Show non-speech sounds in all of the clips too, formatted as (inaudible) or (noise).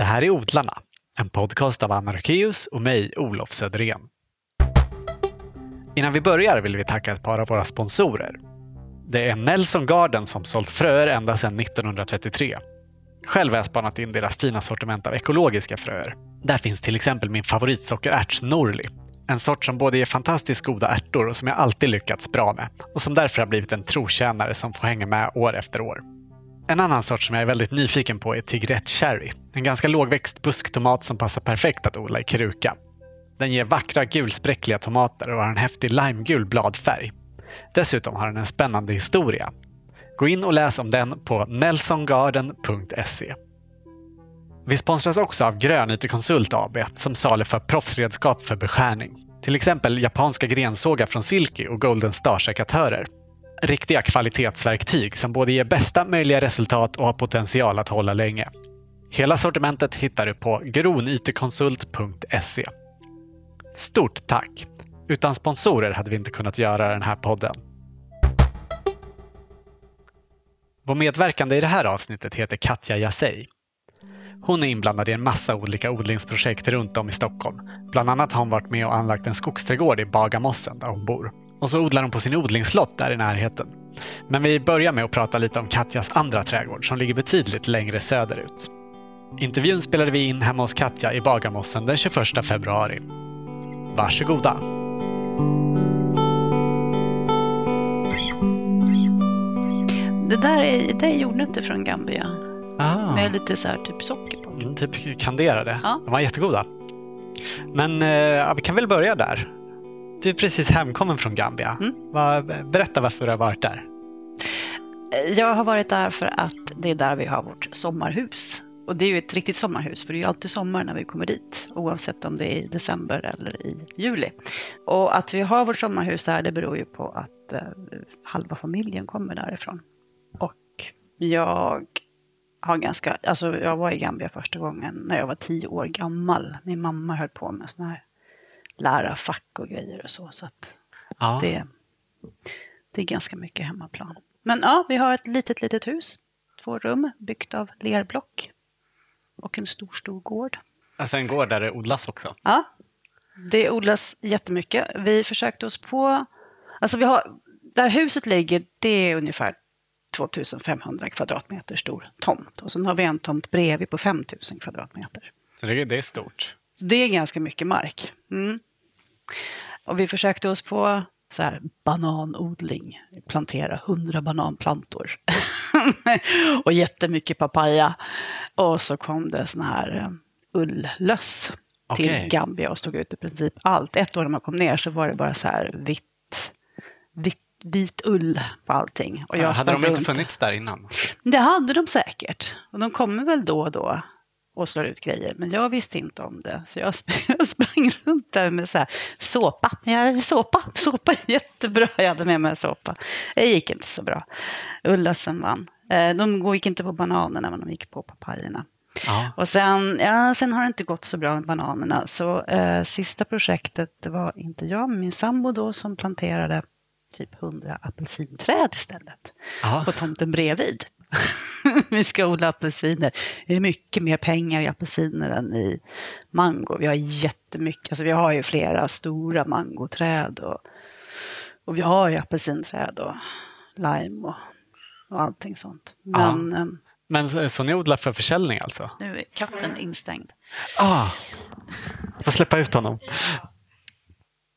Det här är Odlarna, en podcast av Anna Rökeus och mig, Olof Söderén. Innan vi börjar vill vi tacka ett par av våra sponsorer. Det är Nelson Garden som sålt fröer ända sedan 1933. Själv har jag spanat in deras fina sortiment av ekologiska fröer. Där finns till exempel min favoritsockerärt Norli. En sort som både ger fantastiskt goda ärtor och som jag alltid lyckats bra med och som därför har blivit en trotjänare som får hänga med år efter år. En annan sort som jag är väldigt nyfiken på är Tigrette Cherry. En ganska lågväxt busktomat som passar perfekt att odla i kruka. Den ger vackra gulspräckliga tomater och har en häftig limegul bladfärg. Dessutom har den en spännande historia. Gå in och läs om den på nelsongarden.se. Vi sponsras också av Grön IT Konsult AB som saluför proffsredskap för beskärning. Till exempel japanska grensågar från Silky och Golden Star-sekatörer. Riktiga kvalitetsverktyg som både ger bästa möjliga resultat och har potential att hålla länge. Hela sortimentet hittar du på gronytekonsult.se. Stort tack! Utan sponsorer hade vi inte kunnat göra den här podden. Vår medverkande i det här avsnittet heter Katja Jasej. Hon är inblandad i en massa olika odlingsprojekt runt om i Stockholm. Bland annat har hon varit med och anlagt en skogsträdgård i Bagarmossen där hon bor. Och så odlar hon på sin odlingslott där i närheten. Men vi börjar med att prata lite om Katjas andra trädgård som ligger betydligt längre söderut. Intervjun spelade vi in hemma hos Katja i Bagarmossen den 21 februari. Varsågoda! Det där är, det är jordnötter från Gambia. Ah. Med lite så här typ socker på. Mm, typ kanderade. Ja. De var jättegoda. Men eh, vi kan väl börja där. Du är precis hemkommen från Gambia. Mm. Berätta varför du har varit där. Jag har varit där för att det är där vi har vårt sommarhus. Och det är ju ett riktigt sommarhus, för det är ju alltid sommar när vi kommer dit, oavsett om det är i december eller i juli. Och att vi har vårt sommarhus där, det beror ju på att eh, halva familjen kommer därifrån. Och jag har ganska, alltså jag var i Gambia första gången när jag var tio år gammal. Min mamma höll på med sådana här lärarfack och grejer och så, så att Ja. det, det är ganska mycket hemmaplan. Men ja, vi har ett litet, litet hus. Två rum byggt av lerblock. Och en stor, stor gård. Alltså en gård där det odlas också. Ja, det odlas jättemycket. Vi försökte oss på... Alltså vi har, där huset ligger, det är ungefär 2500 kvadratmeter stor tomt. Och sen har vi en tomt bredvid på 5000 kvadratmeter. Så det, det är stort. Så det är ganska mycket mark. Mm. Och vi försökte oss på så här, bananodling. Plantera hundra bananplantor. (laughs) och jättemycket papaya. Och så kom det sån här eh, ulllöss till Okej. Gambia och stod ut i princip allt. Ett år när man kom ner så var det bara så här vitt, vitt, vit ull på allting. Och jag hade de inte runt. funnits där innan? Det hade de säkert. Och de kommer väl då och då och slår ut grejer. Men jag visste inte om det. Så jag, sp- (laughs) jag sprang runt där med så här, såpa. Ja, såpa. Såpa jättebra. Jag hade med mig såpa. Det gick inte så bra. Ullasen vann. Eh, De gick inte på bananerna, men de gick på papajerna. Ja. Och sen, ja, sen har det inte gått så bra med bananerna. Så eh, sista projektet, det var inte jag, men min sambo då som planterade typ 100 apelsinträd istället Ja. på tomten bredvid. (laughs) vi ska odla apelsiner. Det är mycket mer pengar i apelsiner än i mango. Vi har jättemycket, alltså vi har ju flera stora mangoträd och, och vi har ju apelsinträd och lime och, och allting sånt. Men eh, Men så, så ni odlar för försäljning alltså? nu är katten instängd. Ah. Får släppa ut honom.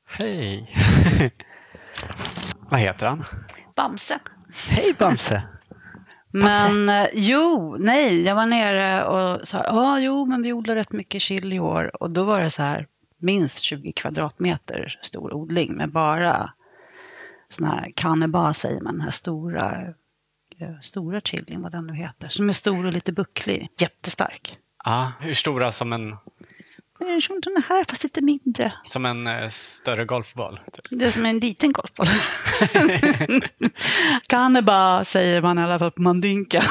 Hej. (laughs) Vad heter han? Bamse. Hej Bamse. Men eh, jo, nej, jag var nere och sa, ja, jo, men vi odlar rätt mycket chili i år. Och då var det så här, minst 20 kvadratmeter stor odling med bara sån här kaneba säger man, den här stora, eh, stora chilin, vad den nu heter, som är stor och lite bucklig, jättestark. Ja, hur stora som en, Det är som den här, fast lite mindre. som en eh, större golfboll? Typ. Det är som en liten golfboll. (laughs) kaneba säger man i alla fall på mandinka.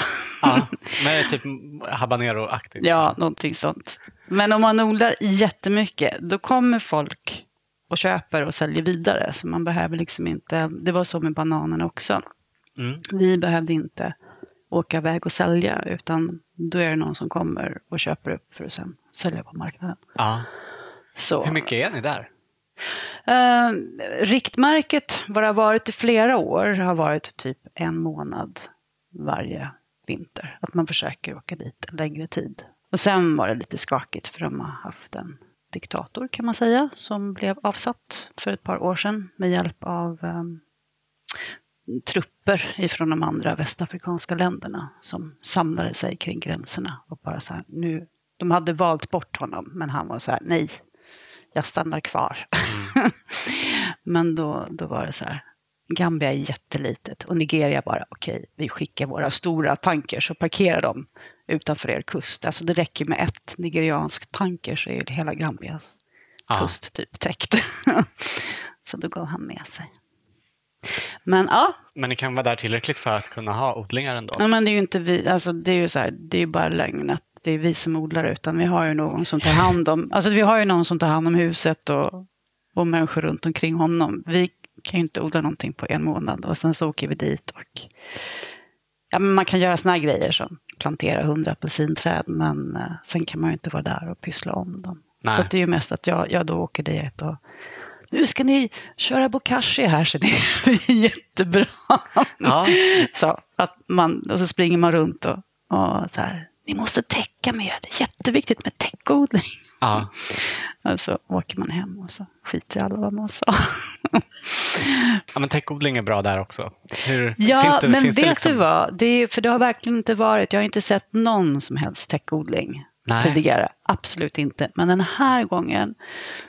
Ja, men typ habanero-aktigt. Ja, någonting sånt. Men om man odlar jättemycket, då kommer folk och köper och säljer vidare. Så man behöver liksom inte, det var så med bananerna också. Mm. Vi behövde inte åka iväg och sälja, utan då är det någon som kommer och köper upp för att sen sälja på marknaden. Ja. Så, Hur mycket är ni där? Eh, riktmärket, vad det har varit i flera år, har varit typ en månad varje vinter. Att man försöker åka dit en längre tid. Och sen var det lite skakigt för de har haft en diktator kan man säga som blev avsatt för ett par år sedan med hjälp av eh, trupper ifrån de andra västafrikanska länderna som samlade sig kring gränserna och bara så här, nu, de hade valt bort honom men han var så här, nej, jag stannar kvar. Mm. (laughs) men då, då var det så här, Gambia är jättelitet och Nigeria bara, okej, okay, vi skickar våra stora tankers och parkerar dem utanför er kust. Alltså det räcker med ett nigerianskt tanker så är hela Gambias Aha. kust typ täckt. (laughs) så då gav han med sig. Men ja. Men ni kan vara där tillräckligt för att kunna ha odlingar ändå? Ja, men det är ju inte vi, alltså det är ju så här, det är ju bara lögn att det är vi som odlar utan vi har ju någon som tar hand om, alltså vi har ju någon som tar hand om huset och, och människor runt omkring honom. Vi kan ju inte odla någonting på en månad och sen så åker vi dit och ja, men man kan göra såna här grejer som plantera hundra apelsinträd men uh, sen kan man ju inte vara där och pyssla om dem. Nej. Så det är ju mest att jag, jag då åker dit och nu ska ni köra bokashi här så det är (laughs) jättebra. Ja. så, att man, och så springer man runt och, och så här, ni måste täcka mer, det är jätteviktigt med täckodling. Ja. (laughs) Och så åker man hem och så skiter alla vad man sa. (laughs) ja, men täckodling är bra där också. Hur, ja, det, men vet liksom... du vad? Det är, för det har verkligen inte varit, jag har inte sett någon som helst täckodling Nej. tidigare. Absolut inte. Men den här gången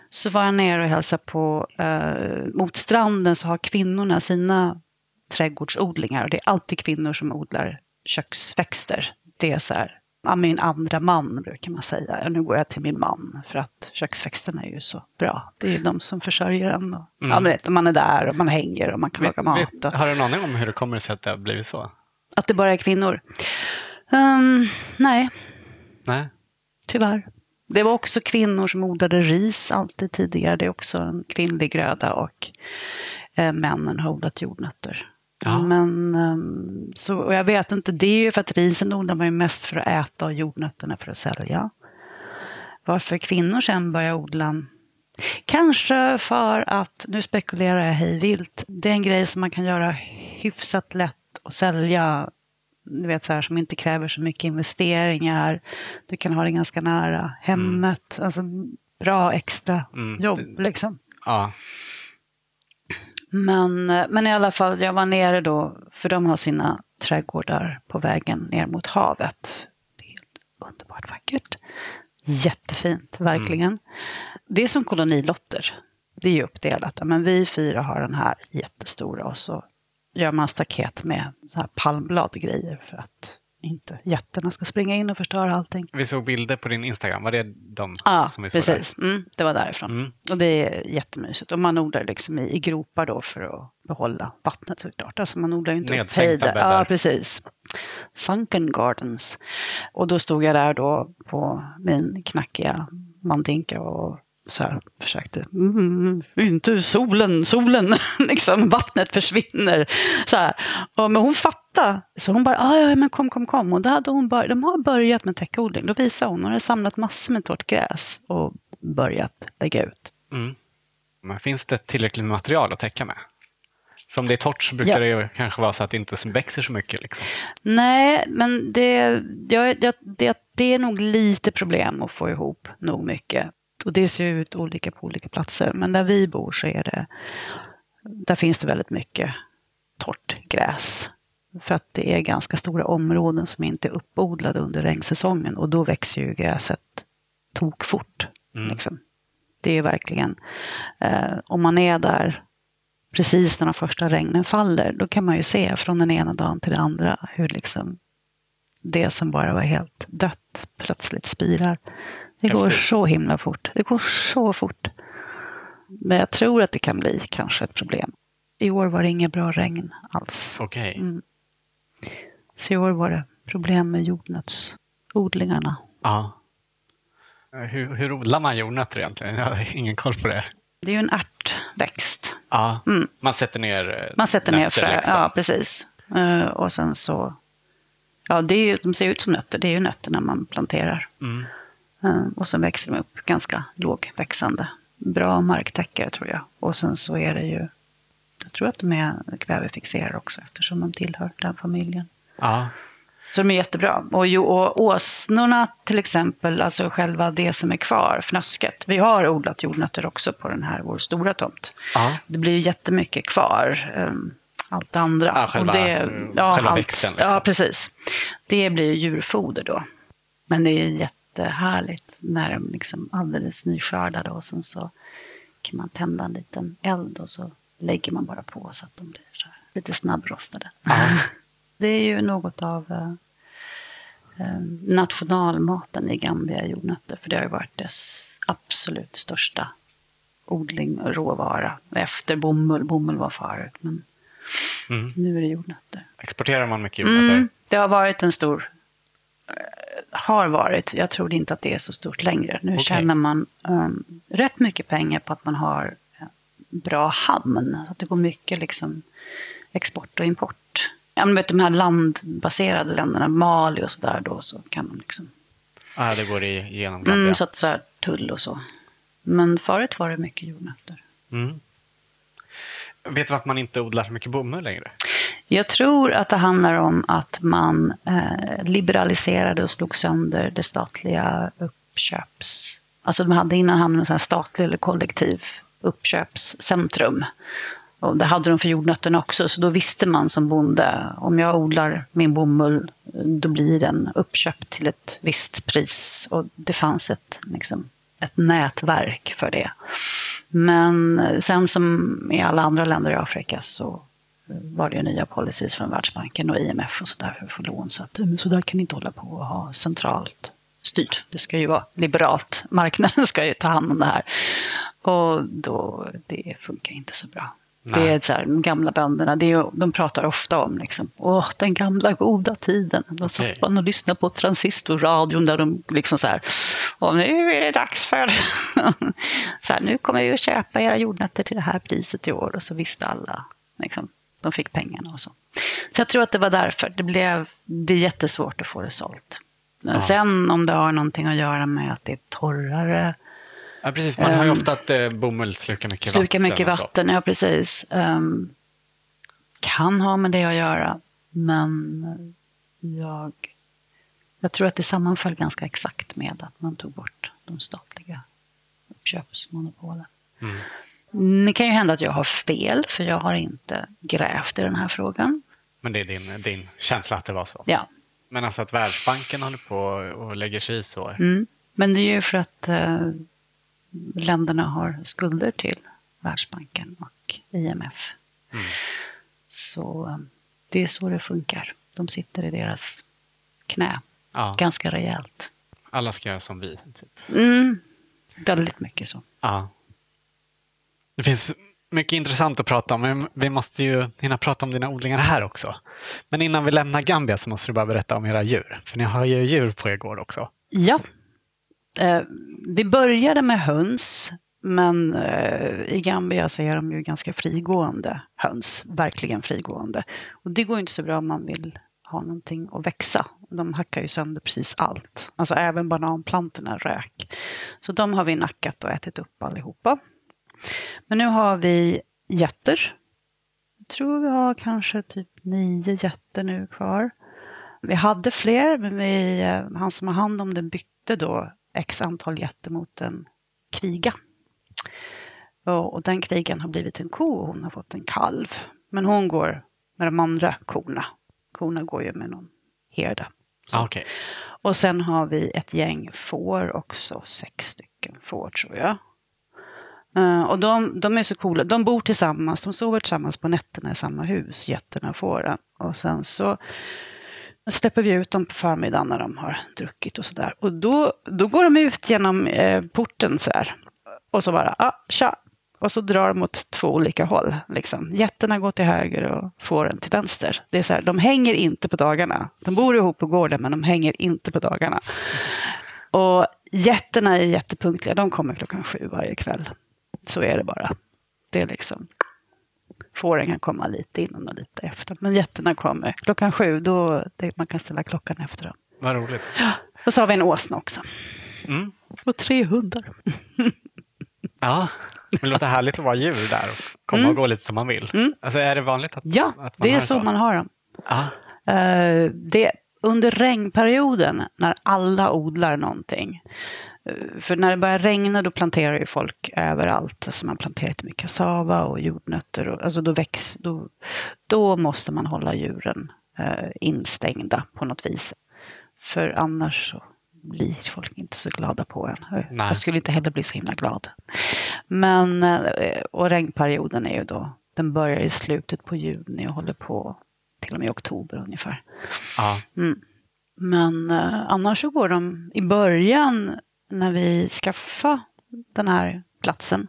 så var jag nere och hälsade på, eh, mot stranden så har kvinnorna sina trädgårdsodlingar. Och det är alltid kvinnor som odlar köksväxter. Det är så här, min andra man brukar man säga. nu går jag till min man för att köksväxterna är ju så bra. Det är de som försörjer en. Och, mm. ja, man är där och man hänger och man kan laga mat. Och... Har du någon aning om hur det kommer sig att det har blivit så? Att det bara är kvinnor? Um, nej. Nej. Tyvärr. Det var också kvinnor som odlade ris alltid tidigare. Det är också en kvinnlig gröda och eh, männen har odlat jordnötter. Ja. Men, um, så, och jag vet inte, det är ju för att risen odlar man ju mest för att äta och jordnötterna för att sälja. Varför kvinnor sen börjar odla Kanske för att, nu spekulerar jag hej vilt, det är en grej som man kan göra hyfsat lätt att sälja du vet, så här, som inte kräver så mycket investeringar. Du kan ha det ganska nära hemmet. Mm. Alltså bra extra mm. jobb liksom. Ja. Men, men i alla fall, jag var nere då, för de har sina trädgårdar på vägen ner mot havet. Det är helt underbart vackert. Jättefint, verkligen. Mm. Det är som kolonilotter. Det är ju uppdelat. Men vi fyra har den här jättestora och så gör man staket med så här palmblad och grejer för att inte jätterna ska springa in och förstöra allting. Vi såg bilder på din Instagram, var det de ja, som vi såg precis. Där? Mm, det var därifrån. Mm. Och det är jättemysigt. Och man odlar liksom i, i gropar då för att behålla vattnet såklart. Alltså man odlar ju inte Nedsänkta upp bäddar. Ja, precis. Sunken Gardens. Och då stod jag där då på min knackiga mandinka och så här, försökte, mm, inte solen, solen, (laughs) liksom vattnet försvinner. Så här. Och, men hon fattade, så hon bara, ah, ja men kom, kom, kom. Och då hade hon bör, de har börjat med täckodling. Då visade hon, hon har samlat massor med torrt gräs och börjat lägga ut. Mm. Men finns det tillräckligt med material att täcka med? För om det är torrt så brukar ja. det kanske vara så att det inte växer så mycket. Liksom. Nej, men det, ja, det, det, det är nog lite problem att få ihop nog mycket. Och det ser ut olika på olika platser. Men där vi bor så är det, där finns det väldigt mycket torrt gräs. För att det är ganska stora områden som inte är uppodlade under regnsäsongen och då växer ju gräset tokfort. Mm. Liksom. Det är verkligen, eh, om man är där precis när de första regnen faller, då kan man ju se från den ena dagen till den andra hur liksom det som bara var helt dött plötsligt spirar. Det går Efter. så himla fort. Det går så fort. Men jag tror att det kan bli kanske ett problem. I år var det inget bra regn alls. Okej. Okay. Mm. Så i år var det problem med jordnötsodlingarna. Ja. Hur, hur odlar man jordnötter egentligen? Jag har ingen koll på det. Det är ju en ärtväxt. Ja, mm. man sätter ner Man sätter ner frö, liksom. ja precis. Uh, och sen så ja, det är ju, de ser ut som nötter. Det är ju nötterna man planterar. Mm. Eh, Och sen växer de upp ganska lågväxande. Bra marktäckare tror jag. Och sen så är det ju, jag tror att de är kvävefixerare också eftersom de tillhör den familjen. Ja. Så de är jättebra. Och, ju, och åsnorna till exempel, alltså själva det som är kvar, fnösket. Vi har odlat jordnötter också på den här, vår stora tomt. Ja. Det blir ju jättemycket kvar. um, Allt det andra. Ja, själva- och det, mm, själva växten, liksom. Ja, precis. Det blir ju djurfoder då. Men det är jättehärligt när de liksom alldeles nyskördade och sen så kan man tända en liten eld och så lägger man bara på så att de blir så här, lite snabbrostade. (laughs) Det är ju något av eh, eh, nationalmaten i Gambia, jordnötter. För det har ju varit dess absolut största odling och råvara. Efter bomull. Bomull var förut, men Mm. nu är det jordnötter. Exporterar man mycket jordnötter? Mm, det har varit en stor... eh, Har varit. Jag tror inte att det är så stort längre. Nu Okej. tjänar man um, rätt mycket pengar på att man har en bra hamn. Så att det går mycket liksom, export och import. Ja, men vet, de här landbaserade länderna, Mali och sådär, då så kan de liksom... Ja, det går igenom Gambia. Mm, så att så här, tull och så. Men förut var det mycket jordnötter. Mm. Vet du varför man inte odlar så mycket bomull längre? Jag tror att det handlar om att man eh, liberaliserade och slog sönder det statliga uppköps... Alltså de hade innan hand om en statlig eller kollektiv uppköpscentrum. Och det hade de för jordnötterna också, så då visste man som bonde om jag odlar min bomull, då blir den uppköpt till ett visst pris. Och det fanns ett, liksom, ett nätverk för det. Men eh, sen som i alla andra länder i Afrika så var det ju nya policies från Världsbanken och IMF och sådär för att få lån. Så att men så där kan ni inte hålla på och ha centralt styrt. Det ska ju vara liberalt. (laughs) Marknaden ska ju ta hand om det här. Och då, det funkar inte så bra. Det Nej. är så här, de gamla bönderna, det är, de pratar ofta om liksom, Åh, den gamla goda tiden. Då Okej. satt man och lyssnade på transistorradion där de liksom så här, och nu är det dags för... (laughs) så här, nu kommer vi att köpa era jordnötter till det här priset i år. Och så visste alla, liksom, de fick pengarna och så. Så jag tror att det var därför. Det, blev, det är jättesvårt att få det sålt. Ja. Sen om det har någonting att göra med att det är torrare, Ja, precis. Man har ju Ehm, ofta att eh, bomull slukar mycket slukar vatten. mycket vatten, ja precis. Ehm, kan ha med det att göra, men jag, jag tror att det sammanföll ganska exakt med att man tog bort de statliga uppköpsmonopolen. Mm. Det kan ju hända att jag har fel, för jag har inte grävt i den här frågan. Men det är din, din känsla att det var så. Ja. Men alltså att Världsbanken håller på och lägger sig i så. Mm. Men det är ju för att eh, länderna har skulder till Världsbanken och IMF. Mm. Så eh, det är så det funkar. De sitter i deras knä Ja, ganska rejält. alla ska göra som vi. Typ. Mm. Väldigt mycket så. Ja. Det finns mycket intressant att prata om, men vi måste ju hinna prata om dina odlingar här också. Men innan vi lämnar Gambia så måste du bara berätta om era djur. För ni har ju djur på er gård också. Ja. Eh, vi började med höns, men eh, i Gambia så är de ju ganska frigående höns. Verkligen frigående. Och det går ju inte så bra om man vill ha någonting att växa. De hackar ju sönder precis allt. Alltså även bananplantorna rök. Så de har vi nackat och ätit upp allihopa. Men nu har vi getter. Jag tror vi har kanske typ nio getter nu kvar. Vi hade fler, men vi, eh, han som har hand om den bytte då x antal getter mot en kriga. Och, och den krigan har blivit en ko och hon har fått en kalv. Men hon går med de andra korna. Korna går ju med någon herde. Ah, okej. Och sen har vi ett gäng får också, sex stycken får tror jag. Uh, och de, de är så coola, de bor tillsammans, de sover tillsammans på nätterna i samma hus, getterna och fåren. Och sen så släpper vi ut dem på förmiddagen när de har druckit och sådär. Och då, då går de ut genom eh, porten så här. Och så bara, ah, tja. Och så drar de åt två olika håll. Liksom. Getterna går till höger och fåren till vänster. Det är så här, de hänger inte på dagarna. De bor ihop på gården men de hänger inte på dagarna. Och getterna är jättepunktliga. De kommer klockan sju varje kväll. Så är det bara. Det är liksom Fåren kan komma lite innan och lite efter. Men getterna kommer klockan sju, då det, man kan ställa klockan efter dem. Vad roligt. Och så har vi en åsna också. Mm. Och tre hundar. (laughs) Ja, det låter härligt att vara djur där och komma Mm. och gå lite som man vill. Mm. Alltså är det vanligt att, Ja, att det är har så man har dem. Ja. Eh, det, under regnperioden, när alla odlar någonting. Eh, För när det börjar regna då planterar ju folk överallt. Alltså man planterar jättemycket kassava och jordnötter. Och, alltså då, väx, då, då måste man hålla djuren eh, instängda på något vis. För annars så blir folk inte så glada på en. Nej. Jag skulle inte heller bli så himla glad. Men, eh, och regnperioden är ju då, den börjar i slutet på juni och håller på till och med oktober ungefär. Ja. Mm. Men eh, annars så går de i början när vi skaffade den här platsen.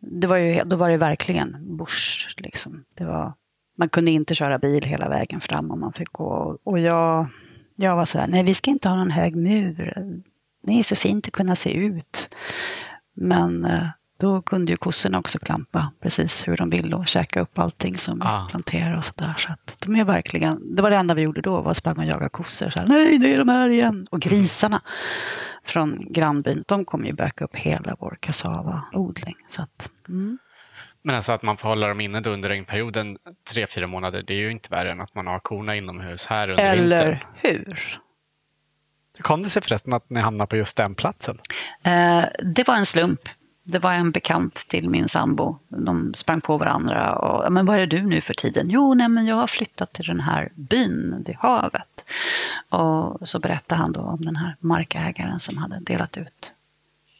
Det var ju, då var det verkligen bush. Liksom. Det var, man kunde inte köra bil hela vägen fram om man fick gå. Och jag, jag var så här, nej vi ska inte ha någon hög mur. Det är så fint att kunna se ut. Men eh, då kunde ju kossorna också klampa precis hur de ville och käka upp allting som Ah. planterar och sådär. Så att de är verkligen, det var det enda vi gjorde då, var att sprang och jagade kossor. Så här, Nej, det är de här igen! Och grisarna från grannbyn, de kommer ju backa upp hela vår kassavaodling. Så att, mm. Men alltså att man får hålla dem inne under regnperioden tre, fyra månader, det är ju inte värre än att man har korna inomhus här under vintern. Eller hur? Hur kom det sig förresten att ni hamnade på just den platsen? Eh, det var en slump. Det var en bekant till min sambo. De sprang på varandra. Och, men vad är du nu för tiden? Jo, nej, men jag har flyttat till den här byn vid havet. Och så berättade han då om den här markägaren som hade delat ut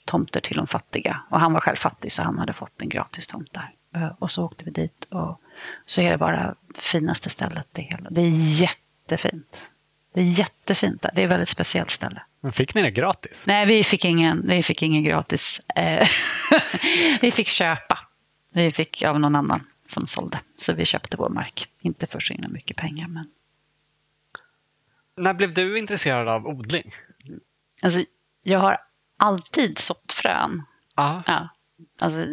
tomter till de fattiga. Och han var själv fattig så han hade fått en gratis tomt där. Eh, och så åkte vi dit och så är det bara finaste stället i hela. Det är jättefint. Det är jättefint där. Det är ett väldigt speciellt ställe. Men fick ni det gratis? Nej, vi fick ingen, vi fick ingen gratis. Eh, (laughs) vi fick köpa. Vi fick av någon annan som sålde. Så vi köpte vår mark. Inte för så himla mycket pengar, men När blev du intresserad av odling? alltså, jag har alltid sått frön. Ja. Ja, alltså,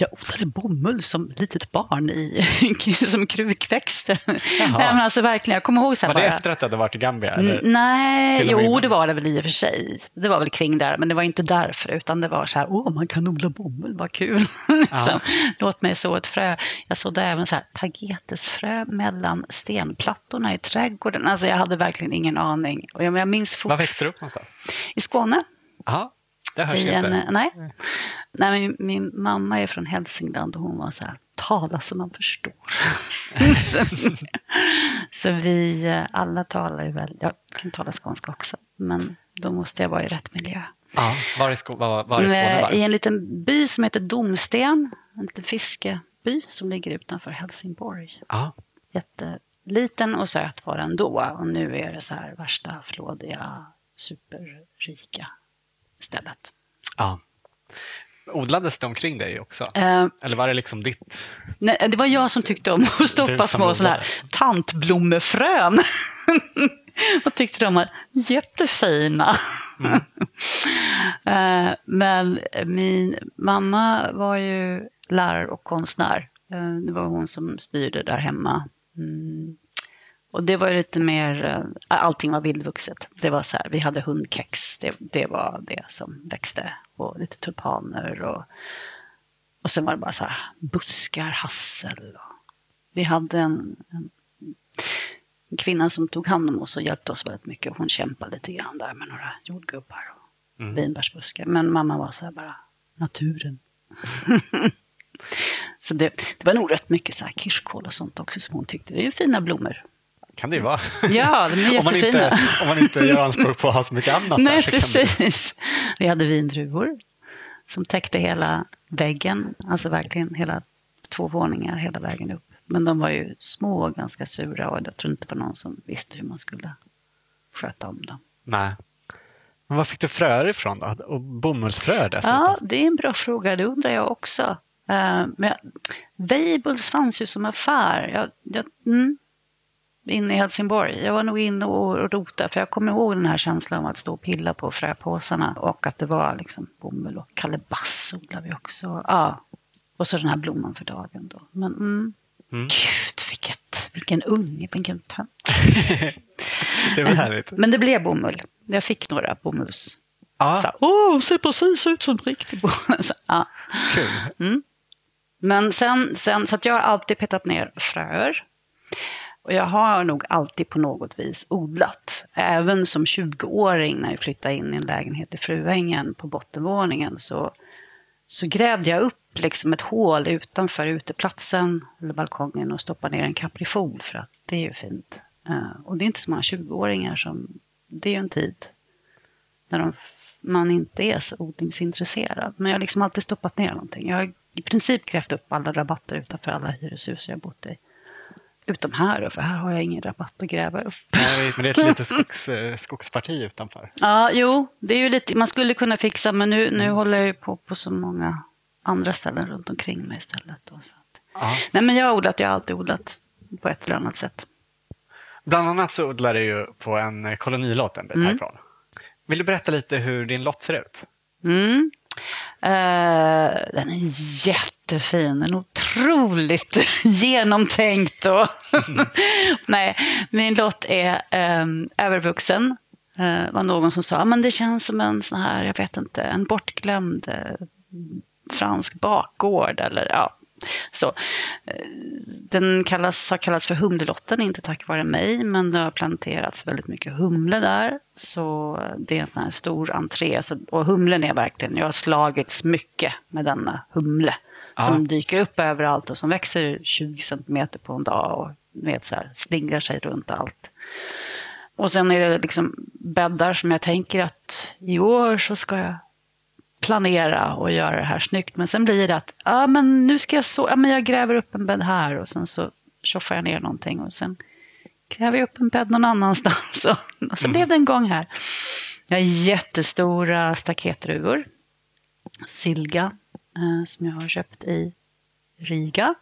jag odlade bomull som litet barn i, (laughs) som krukväxter. Nej, men alltså verkligen, jag kommer ihåg så här Var det bara- efter att du hade varit i Gambia? Mm, Eller? Nej, jo innan? det var det väl i och för sig. Det var väl kring där, men det var inte därför, utan det var så här, åh man kan odla bomull, vad kul. (laughs) liksom. Låt mig så ett frö. Jag sådde även så här tagetesfrö mellan stenplattorna i trädgården. Alltså jag hade verkligen ingen aning. Och jag, jag minns fort, Var växte du upp någonstans? i Skåne. Ja, det hörs en, inte. nej. nej min, min mamma är från Hälsingland och hon var så här, tala som man förstår. så, (laughs) så vi eh, alla talar ju väl, jag kan tala skånska också, men då måste jag vara i rätt miljö. Ja, var i, Skå- var, var i Skåne Eh, var I en liten by som heter Domsten, en liten fiskeby som ligger utanför Helsingborg. Ja. Jätteliten och söt var den då och nu är det så här värsta flådiga, superrika stället. ja. Odlades det omkring dig också? Eh, Eller var det liksom ditt? Nej, det var jag som tyckte om att stoppa små såna här tantblommefrön. (laughs) och tyckte de var jättefina. (laughs) Eh, Men min mamma var ju lärare och konstnär. Eh, Det var hon som styrde där hemma. Mm. Och det var lite mer, eh, allting var vildvuxet. Det var så här, vi hade hundkex, det, det var det som växte. Och lite tulpaner och och sen var det bara så här buskar, hassel. Och vi hade en, en, en kvinna som tog hand om oss och hjälpte oss väldigt mycket. Hon kämpade lite grann där med några jordgubbar och Mm. vinbärsbuskar. Men mamma var så här bara, naturen. (laughs) så det, det var nog rätt mycket så här kirskål och sånt också som hon tyckte. Det är ju fina blommor. Kan det ju vara. Ja, de är (laughs) om, man jättefina. inte, om man inte gör anspråk på att ha så mycket annat Nej, där. kan det- precis. Vi hade vindruvor som täckte hela väggen, alltså verkligen hela två våningar hela vägen upp. Men de var ju små och ganska sura och jag tror inte var någon som visste hur man skulle sköta om dem. Nej. Men var fick du fröer ifrån då? Och bomullsfröer dessutom? Ja, det är en bra fråga. Det undrar jag också. Uh, men Weibull fanns ju som affär. Jag, jag, mm, inne i Helsingborg. Jag var nog inne och rotade, för jag kommer ihåg den här känslan av att stå och pilla på fröpåsarna och att det var liksom bomull och kalebass odlade vi också. Ja, Och så den här blomman för dagen då. Men mm, Mm. gud, vilket, vilken unge, vilken tönt. (laughs) Det var härligt. Men det blev bomull. Jag fick några bomulls... Ja, Så Åh, ser precis ut som riktig bomull. (laughs) Så, ja. kul. Men sen, sen, så att jag har alltid petat ner fröer. Och jag har nog alltid på något vis odlat. Även som 20-åring när jag flyttade in i en lägenhet i Fruängen på bottenvåningen så, så grävde jag upp liksom ett hål utanför uteplatsen eller balkongen och stoppade ner en kaprifol för att det är ju fint. Eh, och det är inte så många 20-åringar som... Det är ju en tid när de, man inte är så odlingsintresserad. Men jag har liksom alltid stoppat ner någonting. Jag har i princip grävt upp alla rabatter utanför alla hyreshus jag bott i. Utom här då, för här har jag ingen rabatt att gräva upp. Nej, men det är ett litet (laughs) skogs, eh, skogsparti utanför. Ja, jo, det är ju lite, man skulle kunna fixa, men nu, nu håller jag ju på på så många andra ställen runt omkring mig istället. Då, så att. Nej, men jag har odlat, jag har alltid odlat på ett eller annat sätt. Bland annat så odlar du ju på en kolonilott en bit Mm. härifrån. Vill du berätta lite hur din lott ser ut? Mm. Eh, den är jättefin, den är otroligt (laughs) genomtänkt. Och (laughs) Nej, min lott är um, övervuxen. Eh, det var någon som sa ah, men det känns som en sån här, jag vet inte, en bortglömd eh, fransk bakgård. Eller, ja, så. Eh, Den kallas, har kallats för Humlelotten, inte tack vare mig, men det har planterats väldigt mycket humle där. Så det är en sån här stor entré. Så, och humlen är verkligen, jag har slagits mycket med denna humle. Som dyker upp överallt och som växer 20 centimeter på en dag och vet, så här, slingrar sig runt allt. Och sen är det liksom bäddar som jag tänker att i år så ska jag planera och göra det här snyggt. Men sen blir det att ja, men nu ska jag så, ja, men jag gräver upp en bädd här och sen så tjoffar jag ner någonting och sen gräver jag upp en bädd någon annanstans. (laughs) Och, så blev det en gång här. Jag har jättestora staketdruvor. Silga eh, som jag har köpt i Riga.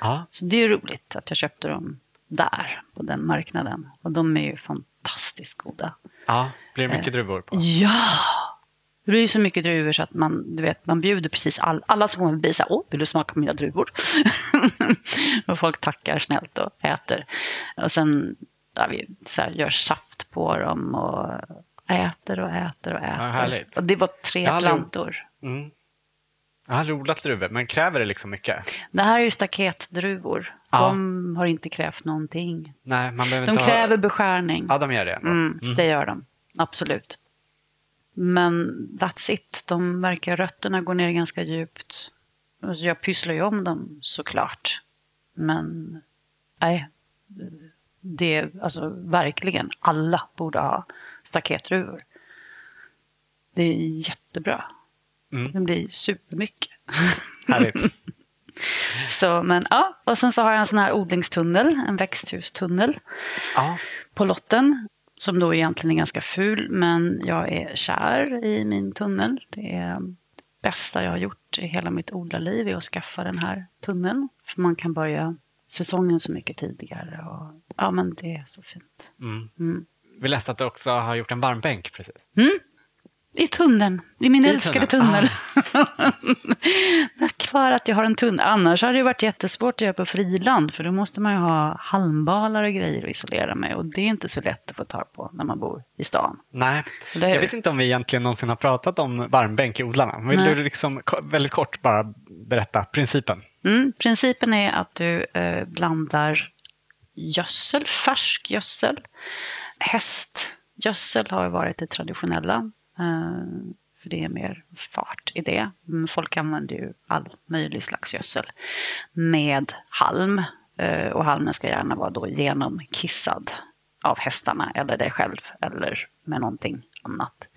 Ja. Så det är roligt att jag köpte dem där, på den marknaden. Och de är ju fantastiskt goda. ja. Blir det Eh. mycket druvor på? Ja! Det blir ju så mycket druvor så att man, du vet, man bjuder precis all, alla som kommer förbi så här, åh, vill du smaka på mina druvor? (laughs) och folk tackar snällt och äter. Och sen ja, vi så här, gör saft på dem och äter och äter och äter. härligt. och det var tre aldrig- plantor. Mm. Jag har aldrig odlat druvor, men kräver det liksom mycket? Det här är ju staketdruvor. Ja. De har inte krävt någonting. Nej, man behöver De inte kräver ha... beskärning. Ja, de gör det. ändå. Mm, det gör de. Absolut. Men that's it. De verkar, rötterna går ner ganska djupt. Alltså, Jag pysslar ju om dem såklart. Men nej, det är alltså verkligen alla borde ha staketdruvor. Det är jättebra. Mm. Det blir supermycket. (laughs) Härligt. Så, men ja, och sen så har jag en sån här odlingstunnel, en växthustunnel Ja. på lotten. Som då egentligen är ganska ful, men jag är kär i min tunnel. Det är det bästa jag har gjort i hela mitt odlarliv är att skaffa den här tunneln. För man kan börja säsongen så mycket tidigare. Och, ja, men det är så fint. Mm. Mm. Vi läste att du också har gjort en varmbänk precis. I tunneln, i min I älskade tunnel. (laughs) Tack vare att jag har en tunnel. Annars hade det varit jättesvårt att göra på friland. För då måste man ju ha halmbalar och grejer att isolera med. Och det är inte så lätt att få tag på när man bor i stan. Nej, Eller jag vet inte om vi egentligen någonsin har pratat om varmbänk i odlarna. Vill Nej. du liksom väldigt kort bara berätta principen? Mm, principen är att du eh, blandar gödsel, färsk gödsel. Hästgödsel har varit det traditionella. Eh, för det är mer fart i det. Folk använder ju all möjlig slags gödsel. Med halm. Eh, och halmen ska gärna vara då genomkissad av hästarna eller dig själv eller med någonting annat.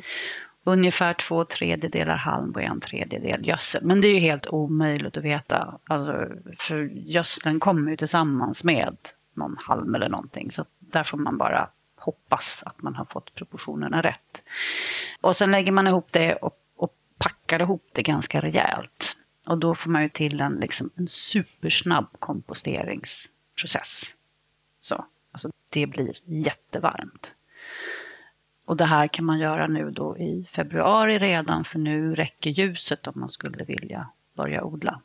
Ungefär två tredjedelar halm och en tredjedel gödsel. Men det är ju helt omöjligt att veta. Alltså, för gödseln kommer ju tillsammans med någon halm eller någonting. Så där får man bara hoppas att man har fått proportionerna rätt. Och sen lägger man ihop det och, och packar ihop det ganska rejält. Och då får man ju till en, liksom, en supersnabb komposteringsprocess. Så, alltså, det blir jättevarmt. Och det här kan man göra nu då i februari redan för nu räcker ljuset om man skulle vilja börja odla.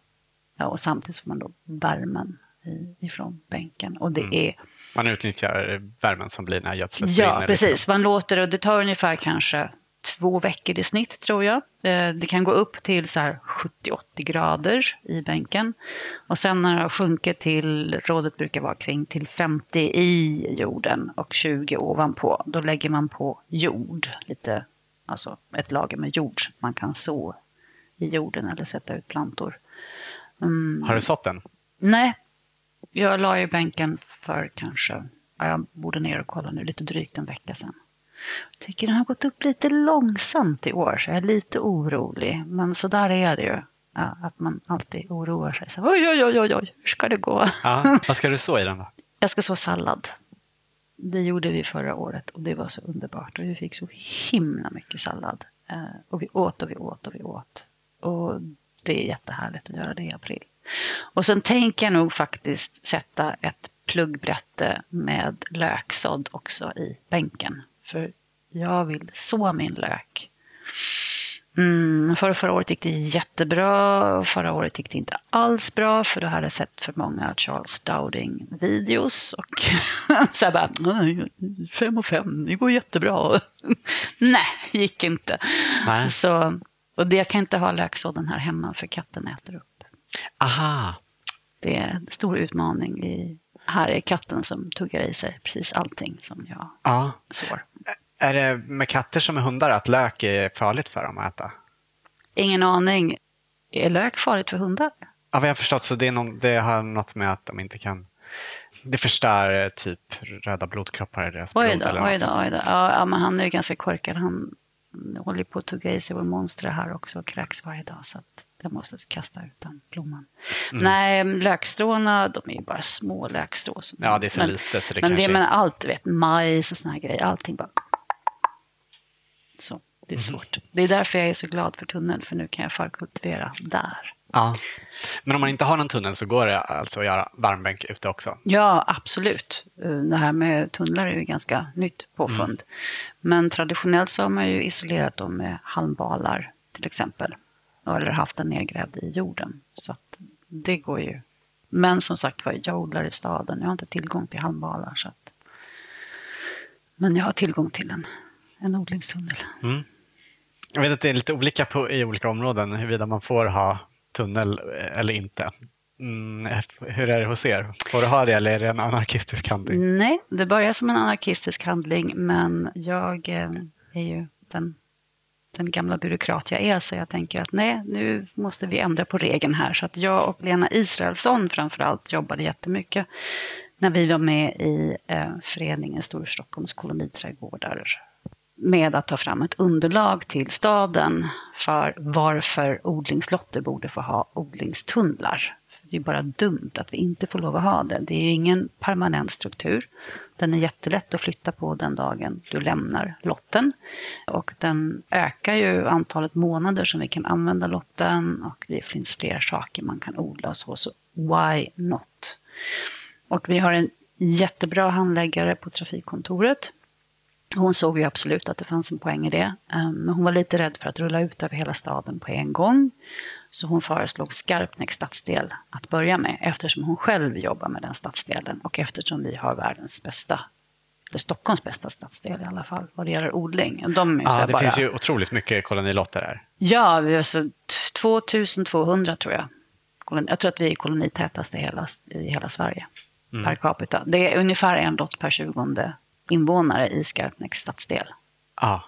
Ja, och samtidigt får man då värmen i, ifrån bänken. Och det Mm. är Man utnyttjar värmen som blir när gödslet Ja, precis. liksom. Man låter det, det tar ungefär kanske två veckor i snitt tror jag. Eh, Det kan gå upp till så här 70-80 grader i bänken. Och sen när det har sjunkit till, rådet brukar vara kring till 50 i jorden och 20 ovanpå, då lägger man på jord, lite, alltså ett lager med jord som man kan så i jorden eller sätta ut plantor. Mm, Har du sått den? Nej, jag la i bänken för kanske, ja, jag borde ner och kolla nu, lite drygt en vecka sedan. Jag tycker den har gått upp lite långsamt i år, så jag är lite orolig. Men så där är det ju, ja, att man alltid oroar sig. Så, oj, oj, oj, oj, oj, hur ska det gå? Ja. (laughs) Vad ska du så i den då? Jag ska så sallad. Det gjorde vi förra året och det var så underbart. Och vi fick så himla mycket sallad. Eh, och vi åt och vi åt och vi åt. Och det är jättehärligt att göra det i april. Och sen tänker jag nog faktiskt sätta ett pluggbrätte med löksådd också i bänken. För jag vill så min lök. Mm, förra, förra året gick det jättebra. Förra året gick det inte alls bra för då hade jag sett för många Charles Dowding-videos. Och (laughs) så här bara, "Nej, fem och fem, det går jättebra. (laughs) Nej, gick inte. Nej. Så, och det jag kan inte ha löksådden här hemma för katten äter upp. Aha. Det är en stor utmaning. I, här är katten som tuggar i sig precis allting som jag Ja. sår. Är det med katter som med hundar att lök är farligt för dem att äta? Ingen aning. Är lök farligt för hundar? Ja, vad jag har förstått så det, är någon, det har något med att de inte kan... Det förstör eh, typ röda blodkroppar i deras Oj blod då, eller oj då, oj då. Ja, men han är ju ganska korkad. Han håller på att tugga i sig vår monster här också och kräks varje dag. Så att jag måste kasta ut den blomman. Mm. Nej, lökstråna, de är ju bara små lökstrå. Ja, det är så men, lite så det men kanske... det med allt, vet, majs och såna här grejer, allting bara... Så, det är Mhm. svårt. Det är därför jag är så glad för tunnel, för nu kan jag förkultivera där. Ja. Men om man inte har någon tunnel så går det alltså att göra varmbänk ute också? Ja, absolut. Eh, Det här med tunnlar är ju ganska nytt påfund. Mm. Men traditionellt så har man ju isolerat dem med halmbalar till exempel. Eller haft den nedgrävd i jorden. Så det går ju. Men som sagt var, jag odlar i staden. Jag har inte tillgång till halmbalar. Så att... Men jag har tillgång till en, en odlingstunnel. Mm. Jag vet att det är lite olika på, i olika områden huruvida man får ha tunnel eh, eller inte. Mm, hur är det hos er? Får du ha det eller är det en anarkistisk handling? Nej, det börjar som en anarkistisk handling, men jag eh, är ju den, den gamla byråkrat jag är, så jag tänker att nej, nu måste vi ändra på regeln här. Så att jag och Lena Israelsson framförallt jobbade jättemycket när vi var med i eh, föreningen Storstockholms koloniträdgårdar med att ta fram ett underlag till staden för varför odlingslotter borde få ha odlingstunnlar. Det är bara dumt att vi inte får lov att ha det. Det är ju ingen permanent struktur. Den är jättelätt att flytta på den dagen du lämnar lotten. Och den ökar ju antalet månader som vi kan använda lotten och det finns fler saker man kan odla och så. Så why not? Och vi har en jättebra handläggare på trafikkontoret hon såg ju absolut att det fanns en poäng i det. Eh, men hon var lite rädd för att rulla ut över hela staden på en gång. Så hon föreslog Skarpnäcks stadsdel att börja med eftersom hon själv jobbar med den stadsdelen och eftersom vi har världens bästa, eller Stockholms bästa stadsdel i alla fall, vad det gäller odling. De är Ja, här det bara, finns ju otroligt mycket kolonilotter här. Ja, vi har så t- 2200 tror jag. Jag tror att vi är kolonitätaste i hela, i hela Sverige per capita. Det är ungefär en lott per 20 invånare i Skarpnäcks stadsdel. Ja.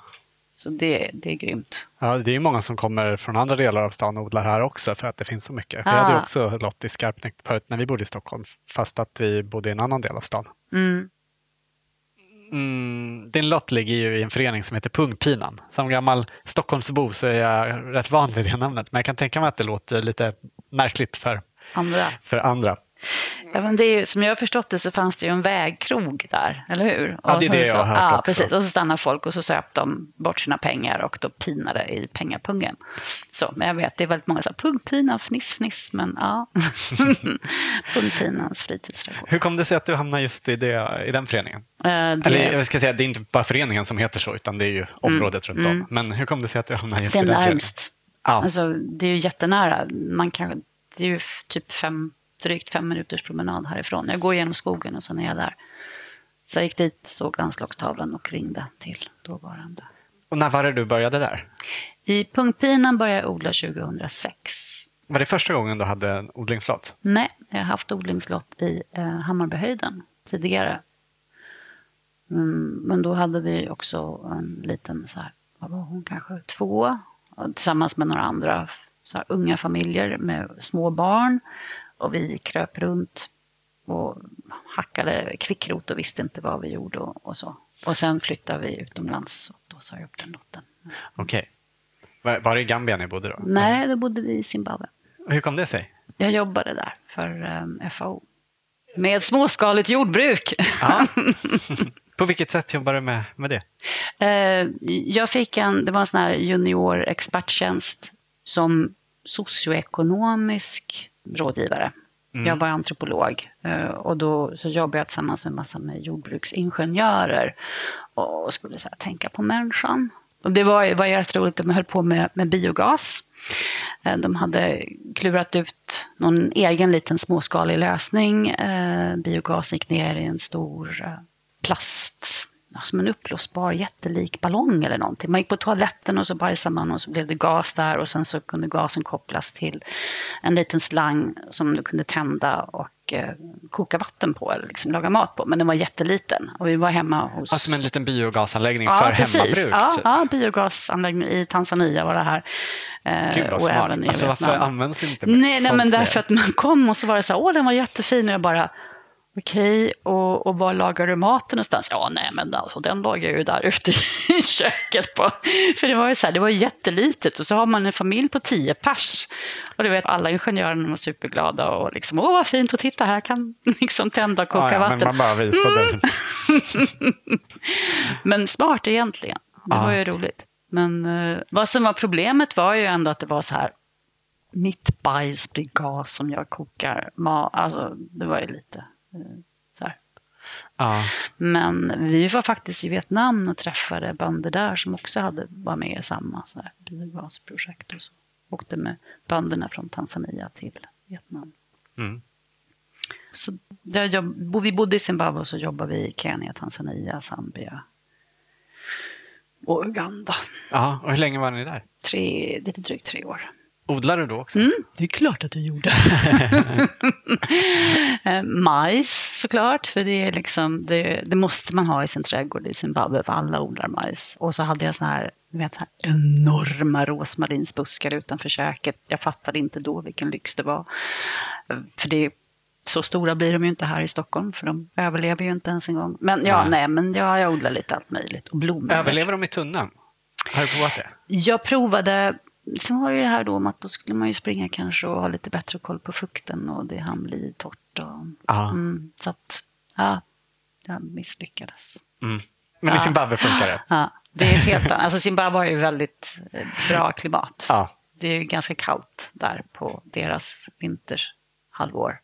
Så det, det är grymt. Ja, det är många som kommer från andra delar av stan och odlar här också för att det finns så mycket. Vi Ah. hade ju också lott i Skarpnäck förut när vi bodde i Stockholm fast att vi bodde i en annan del av stan. Mm. Mm, din lott ligger ju i en förening som heter Pungpinan. Som gammal Stockholmsbo så är jag rätt van vid det namnet men jag kan tänka mig att det låter lite märkligt för, Andra. för andra. Ja, men det är, som jag har förstått det så fanns det ju en vägkrog där, eller hur? Ja, Och det är så- det jag har hört ja, också. Precis. Och så stannar folk och så söp de bort sina pengar och då pinade i pengapungen. Så, men jag vet, det är väldigt många som pungpina, fniss, fniss, men ja. (laughs) Pungpinans fritidsträdgård. Hur kom det sig att du hamnade just i, det, i den föreningen? Eller det, jag ska säga, det är inte bara föreningen som heter så utan det är ju området runt om. Men hur kom det sig att du hamnade just det i den föreningen? närmst. Ja. Alltså, det är ju jättenära. Man kan, Det är ju typ fem, drygt fem minuters promenad härifrån. Jag går genom skogen och sen är jag där. Så jag gick dit, såg anslagstavlan och ringde till dåvarande. Och när var det du började där? I Pungpinan började jag odla 2006. Var det första gången du hade en odlingslott? Nej, jag har haft odlingslott i eh, Hammarbyhöjden tidigare. Mm, men då hade vi också en liten, så här, vad var hon, kanske två, tillsammans med några andra så här, unga familjer med små barn. Och vi kröp runt och hackade kvickrot och visste inte vad vi gjorde och, och så. Och sen flyttade vi utomlands och då sa jag upp den lotten. Okej. Var, var det i Gambia ni bodde då? Nej, då bodde vi i Zimbabwe. Hur kom det sig? Jag jobbade där för um, FAO. Med småskaligt jordbruk. Ja. (laughs) På vilket sätt jobbar du med, med det? Eh, jag fick en, det var en sån här junior experttjänst som socioekonomisk rådgivare. Jag var antropolog eh, och då så jobbade jag tillsammans med massa med jordbruksingenjörer och skulle så här, tänka på människan. Och det var, var jätteroligt, de höll på med, med biogas. Eh, De hade klurat ut någon egen liten småskalig lösning. Eh, Biogas gick ner i en stor plast, som en uppblåsbar jättelik ballong eller någonting. Man gick på toaletten och så bajsade man och så blev det gas där och sen så kunde gasen kopplas till en liten slang som du kunde tända och eh, koka vatten på eller liksom laga mat på. Men den var jätteliten och vi var hemma hos... Alltså som en liten biogasanläggning för precis. hemmabruk? Ja, typ. ja, biogasanläggning i Tanzania var det här. Eh, Gud vad smart. Alltså, varför används inte mer Nej, nej sånt men mer? därför att man kom och så var det så här, åh den var jättefin och jag bara, okej, och, och var lagar du maten någonstans? Ja, nej men alltså, den lagar jag ju där ute i (laughs) köket på. För det var ju så här, det var jättelitet och så har man en familj på tio pers. Och du vet, alla ingenjörerna var superglada och liksom, åh vad fint och titta här kan (laughs) liksom tända och koka ja, ja, vatten. Men man bara visade. (laughs) Men smart egentligen. Det Ja. var ju roligt. Men eh, vad som var problemet var ju ändå att det var så här. Mitt bajs blir gas som jag kokar mat. Alltså, det var ju lite så här. Ja. Men vi var faktiskt i Vietnam och träffade bönder där som också hade, var med i samma så här, biogasprojekt. Och så. Åkte med bönderna från Tanzania till Vietnam. Mm. Så jobb, vi bodde i Zimbabwe och så jobbade vi i Kenya, Tanzania, Zambia och Uganda. ja. Och hur länge var ni där? Tre, lite drygt tre år. Odlar du då också? Mm, det är klart att du gjorde. (laughs) Eh, majs såklart, för det, är liksom, det, det måste man ha i sin trädgård i Zimbabwe, för alla odlar majs. Och så hade jag såna här, vet, så här enorma rosmarinsbuskar utanför köket. Jag fattade inte då vilken lyx det var. Eh, För det, så stora blir de ju inte här i Stockholm, för de överlever ju inte ens en gång. Men ja, Nej. nej, men ja, jag odlar lite allt möjligt. Och blommor. Överlever de i tunneln? Har du provat det? Jag provade, sen var det det här då med att då skulle man ju springa kanske och ha lite bättre koll på fukten och det hann bli torrt. Och, mm, så att, ja, jag misslyckades. Mm. Men i Zimbabwe funkar det? (laughs) Ja, det är helt annat, alltså Zimbabwe har ju väldigt eh, bra klimat. Ja. Det är ju ganska kallt där på deras vinterhalvår.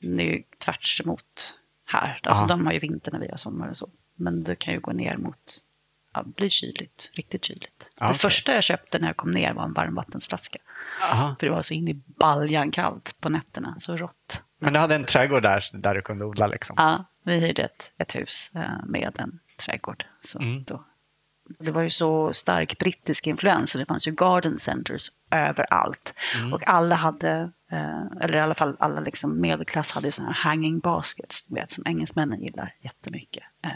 Det är ju tvärs emot här. Alltså Ja. de har ju vinter när vi har sommar och så. Men det kan ju gå ner mot, ja, det blir kyligt, riktigt kyligt. Ja, det okej. första jag köpte när jag kom ner var en varmvattensflaska. Aha. För det var så in i baljan kallt på nätterna, så rått. Men du hade en trädgård där, där du kunde odla liksom? Ja, vi hyrde ett, ett hus eh, med en trädgård. Så Mm. då, det var ju så stark brittisk influens, så det fanns ju garden centers överallt. Mm. Och alla hade, eh, eller i alla fall alla liksom medelklass hade ju sådana här hanging baskets, vet, som engelsmännen gillar jättemycket. Eh,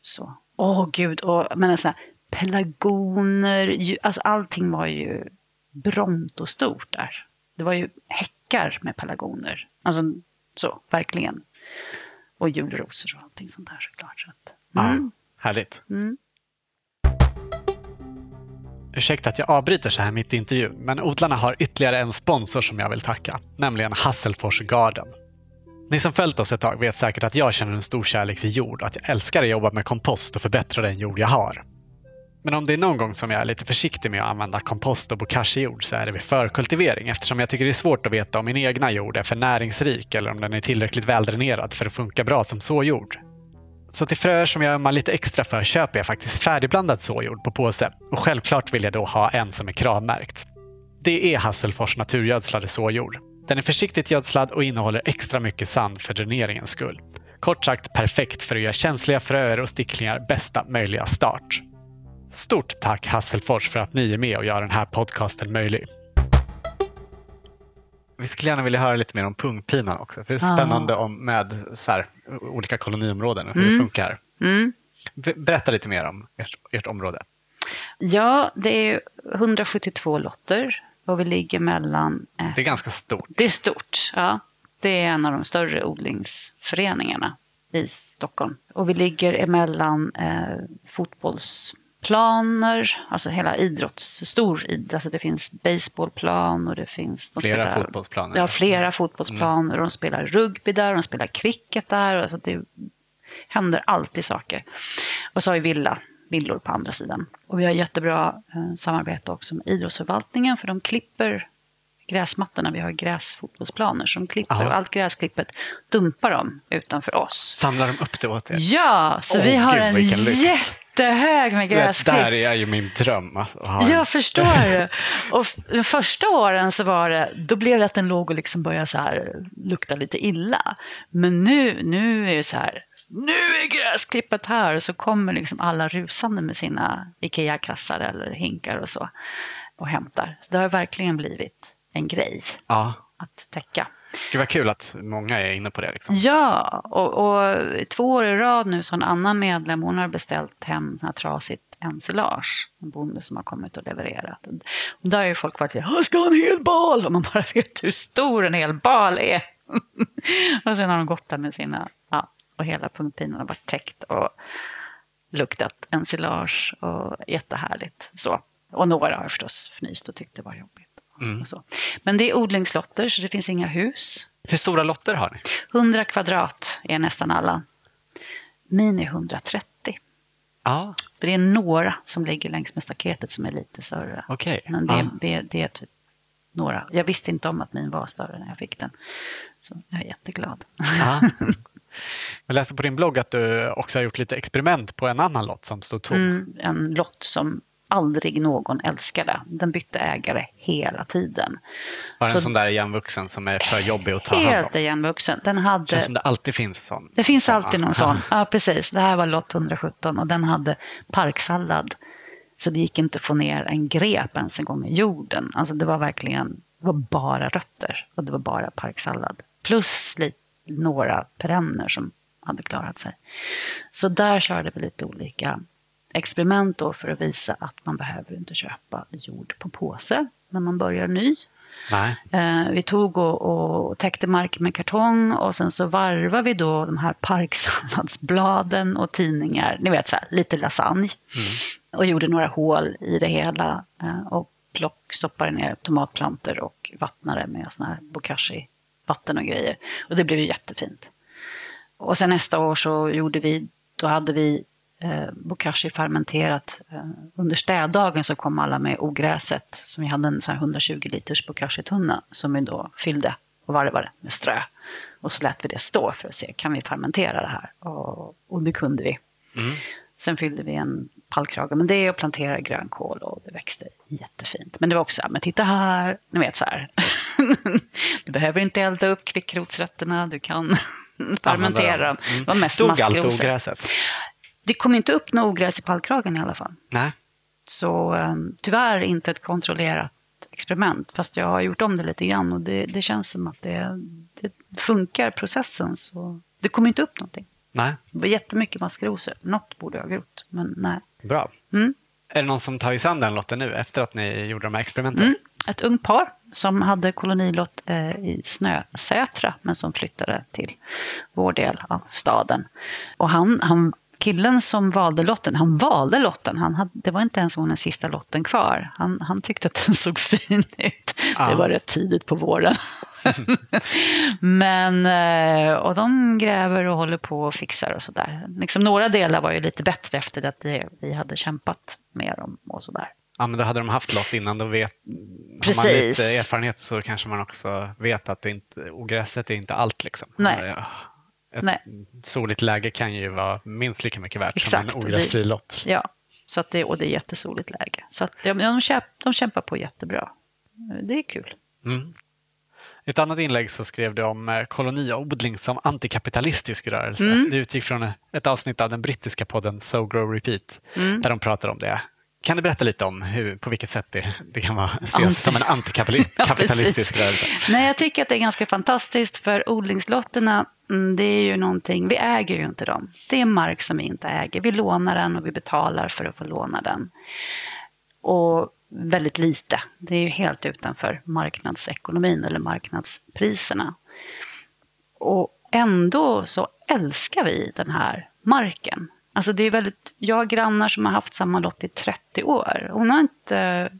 så, åh gud, och, men så här, pelargoner, ju, alltså allting var ju bront och stort där. Det var ju häckar med pelargoner. Alltså så, verkligen. Och julrosor och allting sånt där såklart. Så att, mm. Ja, härligt. Mm. Ursäkta att jag avbryter så här mitt i intervjun, men odlarna har ytterligare en sponsor som jag vill tacka, nämligen Hasselfors Garden. Ni som följt oss ett tag vet säkert att jag känner en stor kärlek till jord och att jag älskar att jobba med kompost och förbättra den jord jag har. Men om det är någon gång som jag är lite försiktig med att använda kompost och bokashi-jord så är det vid förkultivering eftersom jag tycker det är svårt att veta om min egna jord är för näringsrik eller om den är tillräckligt väldränerad för att funka bra som såjord. Så till fröer som jag ömmar lite extra för köper jag faktiskt färdigblandad såjord på påse och självklart vill jag då ha en som är kravmärkt. Det är Hasselfors naturgödslade såjord. Den är försiktigt gödslad och innehåller extra mycket sand för dräneringens skull. Kort sagt perfekt för att ge känsliga fröer och sticklingar bästa möjliga start. Stort tack Hasselfors för att ni är med och gör den här podcasten möjlig. Vi skulle gärna vilja höra lite mer om pungpinan också. För det är Ja. spännande om, med så här, olika koloniområden och hur det funkar. Mm. Be- Berätta lite mer om ert, ert område. Ja, det är 172 lotter och vi ligger mellan... Eh, Det är ganska stort. det är stort, ja. Det är en av de större odlingsföreningarna i Stockholm. Och vi ligger emellan eh, fotbollsplaner, alltså hela idrotts... Stor id, alltså det finns baseballplan och det finns... de Flera spelar- fotbollsplaner. Ja, flera fotbollsplaner. De spelar rugby där, de spelar cricket där. Alltså det händer alltid saker. Och så har vi villa, villor på andra sidan. Och vi har jättebra eh, samarbete också med idrottsförvaltningen för de klipper gräsmattorna. Vi har gräsfotbollsplaner som klipper Aha. och allt gräsklippet dumpar de utanför oss. Samlar de upp det åt er? Ja, så Åh, vi har gud, en lyx. jättehög med gräsklipp. där är ju min dröm. Alltså, Jag förstår. Och de första åren så var det, då blev det att den låg och liksom började så här, lukta lite illa. Men nu, nu är det så här, nu är gräsklippet här. Och så kommer liksom alla rusande med sina Ikea-kassar eller hinkar och så och hämtar. Så det har verkligen blivit en grej Ja. att täcka. Gud vad kul att många är inne på det. Liksom. Ja, och, och två år i rad nu så en annan medlem, hon har beställt hem sån här trasigt ensilage. En bonde som har kommit och levererat. Och där har ju folk varit jag ska ha en hel bal! Och man bara (laughs) vet hur stor en hel bal är. (laughs) och sen har de gått där med sina, ja, och hela pungpinan har varit täckt och luktat ensilage och jättehärligt. Så. Och några har förstås fnyst och tyckt det var jobbigt. Så. Men det är odlingslotter så det finns inga hus. Hur stora lotter har ni? 100 kvadrat är nästan alla. Min är 130. Ja, För det är några som ligger längs med staketet som är lite större. okej. Men det, Ja. det, det är typ några. Jag visste inte om att min var större när jag fick den. Så jag är jätteglad. Ja. (laughs) Jag läste på din blogg att du också har gjort lite experiment på en annan lott som stod tom. Mm, en lott som aldrig någon älskade. Den bytte ägare hela tiden. Var det Så- en sån där igenvuxen som är för jobbig att ta hand Helt om? igenvuxen. Den Det hade... känns som det alltid finns en sån. Det finns alltid någon sån. Ja, precis. Det här var lott 117 och den hade parksallad. Så det gick inte att få ner en grep ens en gång i jorden. Alltså det var verkligen, det var bara rötter och det var bara parksallad. Plus lite, några perenner som hade klarat sig. Så där körde vi lite olika experiment då för att visa att man behöver inte köpa jord på påse när man börjar ny. Nej. Eh, vi tog och, och täckte mark med kartong och sen så varvade vi då de här parksalladsbladen och tidningar, ni vet så här, lite lasagne. Och gjorde några hål i det hela eh, och plock, stoppade ner tomatplantor och vattnade med såna här bokashi-vatten och grejer. Och det blev ju jättefint. Och sen nästa år så gjorde vi, då hade vi eh, bokashi fermenterat. Eh, under städdagen så kom alla med ogräset. Som vi hade en sån här 120 liters bokashi-tunna som vi då fyllde och varvade med strö. Och så lät vi det stå för att se, kan vi fermentera det här? Och, och det kunde vi. Sen fyllde vi en pallkrage med det och planterade grönkål och det växte jättefint. Men det var också så här, men titta här, ni vet så här. (laughs) du behöver inte elda upp kvickrotsrötterna, du kan (laughs) fermentera dem. Det var mest Dog allt ogräset? Det kom inte upp något ogräs i pallkragen i alla fall. Nej. Så eh, tyvärr inte ett kontrollerat experiment. Fast jag har gjort om det lite grann och det, det känns som att det, det funkar processen. Så det kom inte upp någonting. Nej. Det var jättemycket maskrosor. Något borde jag ha gjort, men nej. Bra. Mm. Är det någon som tar sig an den lotten nu efter att ni gjorde de här experimenten? Mm. Ett ungt par som hade kolonilott eh, i Snösätra men som flyttade till vår del av staden. Och han, han, killen som valde lotten, han valde lotten. Han hade, det var inte ens den sista lotten kvar. Han, han tyckte att den (laughs) såg fin ut. Ja. Det var rätt tidigt på våren. (laughs) Men, eh, och de gräver och håller på och fixar och sådär. Liksom några delar var ju lite bättre efter att vi hade kämpat med dem och sådär. Ja, men då hade de haft lott innan. Då vet, Har man lite erfarenhet så kanske man också vet att det inte, ogräset är inte allt. Liksom. Nej. Ja, Ett Nej. soligt läge kan ju vara minst lika mycket värt Exakt. som en ogräsfri lott. Ja, så att det, och det är jättesoligt läge. Så att, ja, de, kämp, de kämpar på jättebra. det är kul. Mm. I ett annat inlägg så skrev du om eh, koloniodling som antikapitalistisk rörelse. Mm. Det utgick från ett avsnitt av den brittiska podden So Grow Repeat Mm. där de pratar om det. Kan du berätta lite om hur, på vilket sätt det, det kan vara, ses Anti- som en (laughs) Ja, antikapitalistisk rörelse? Nej, jag tycker att det är ganska fantastiskt för odlingslotterna, mm, det är ju någonting, vi äger ju inte dem. Det är mark som vi inte äger. Vi lånar den och vi betalar för att få låna den. Och väldigt lite. Det är ju helt utanför marknadsekonomin eller marknadspriserna. Och ändå så älskar vi den här marken. Alltså det är väldigt, jag har grannar som har haft samma lott i 30 år. Hon har inte,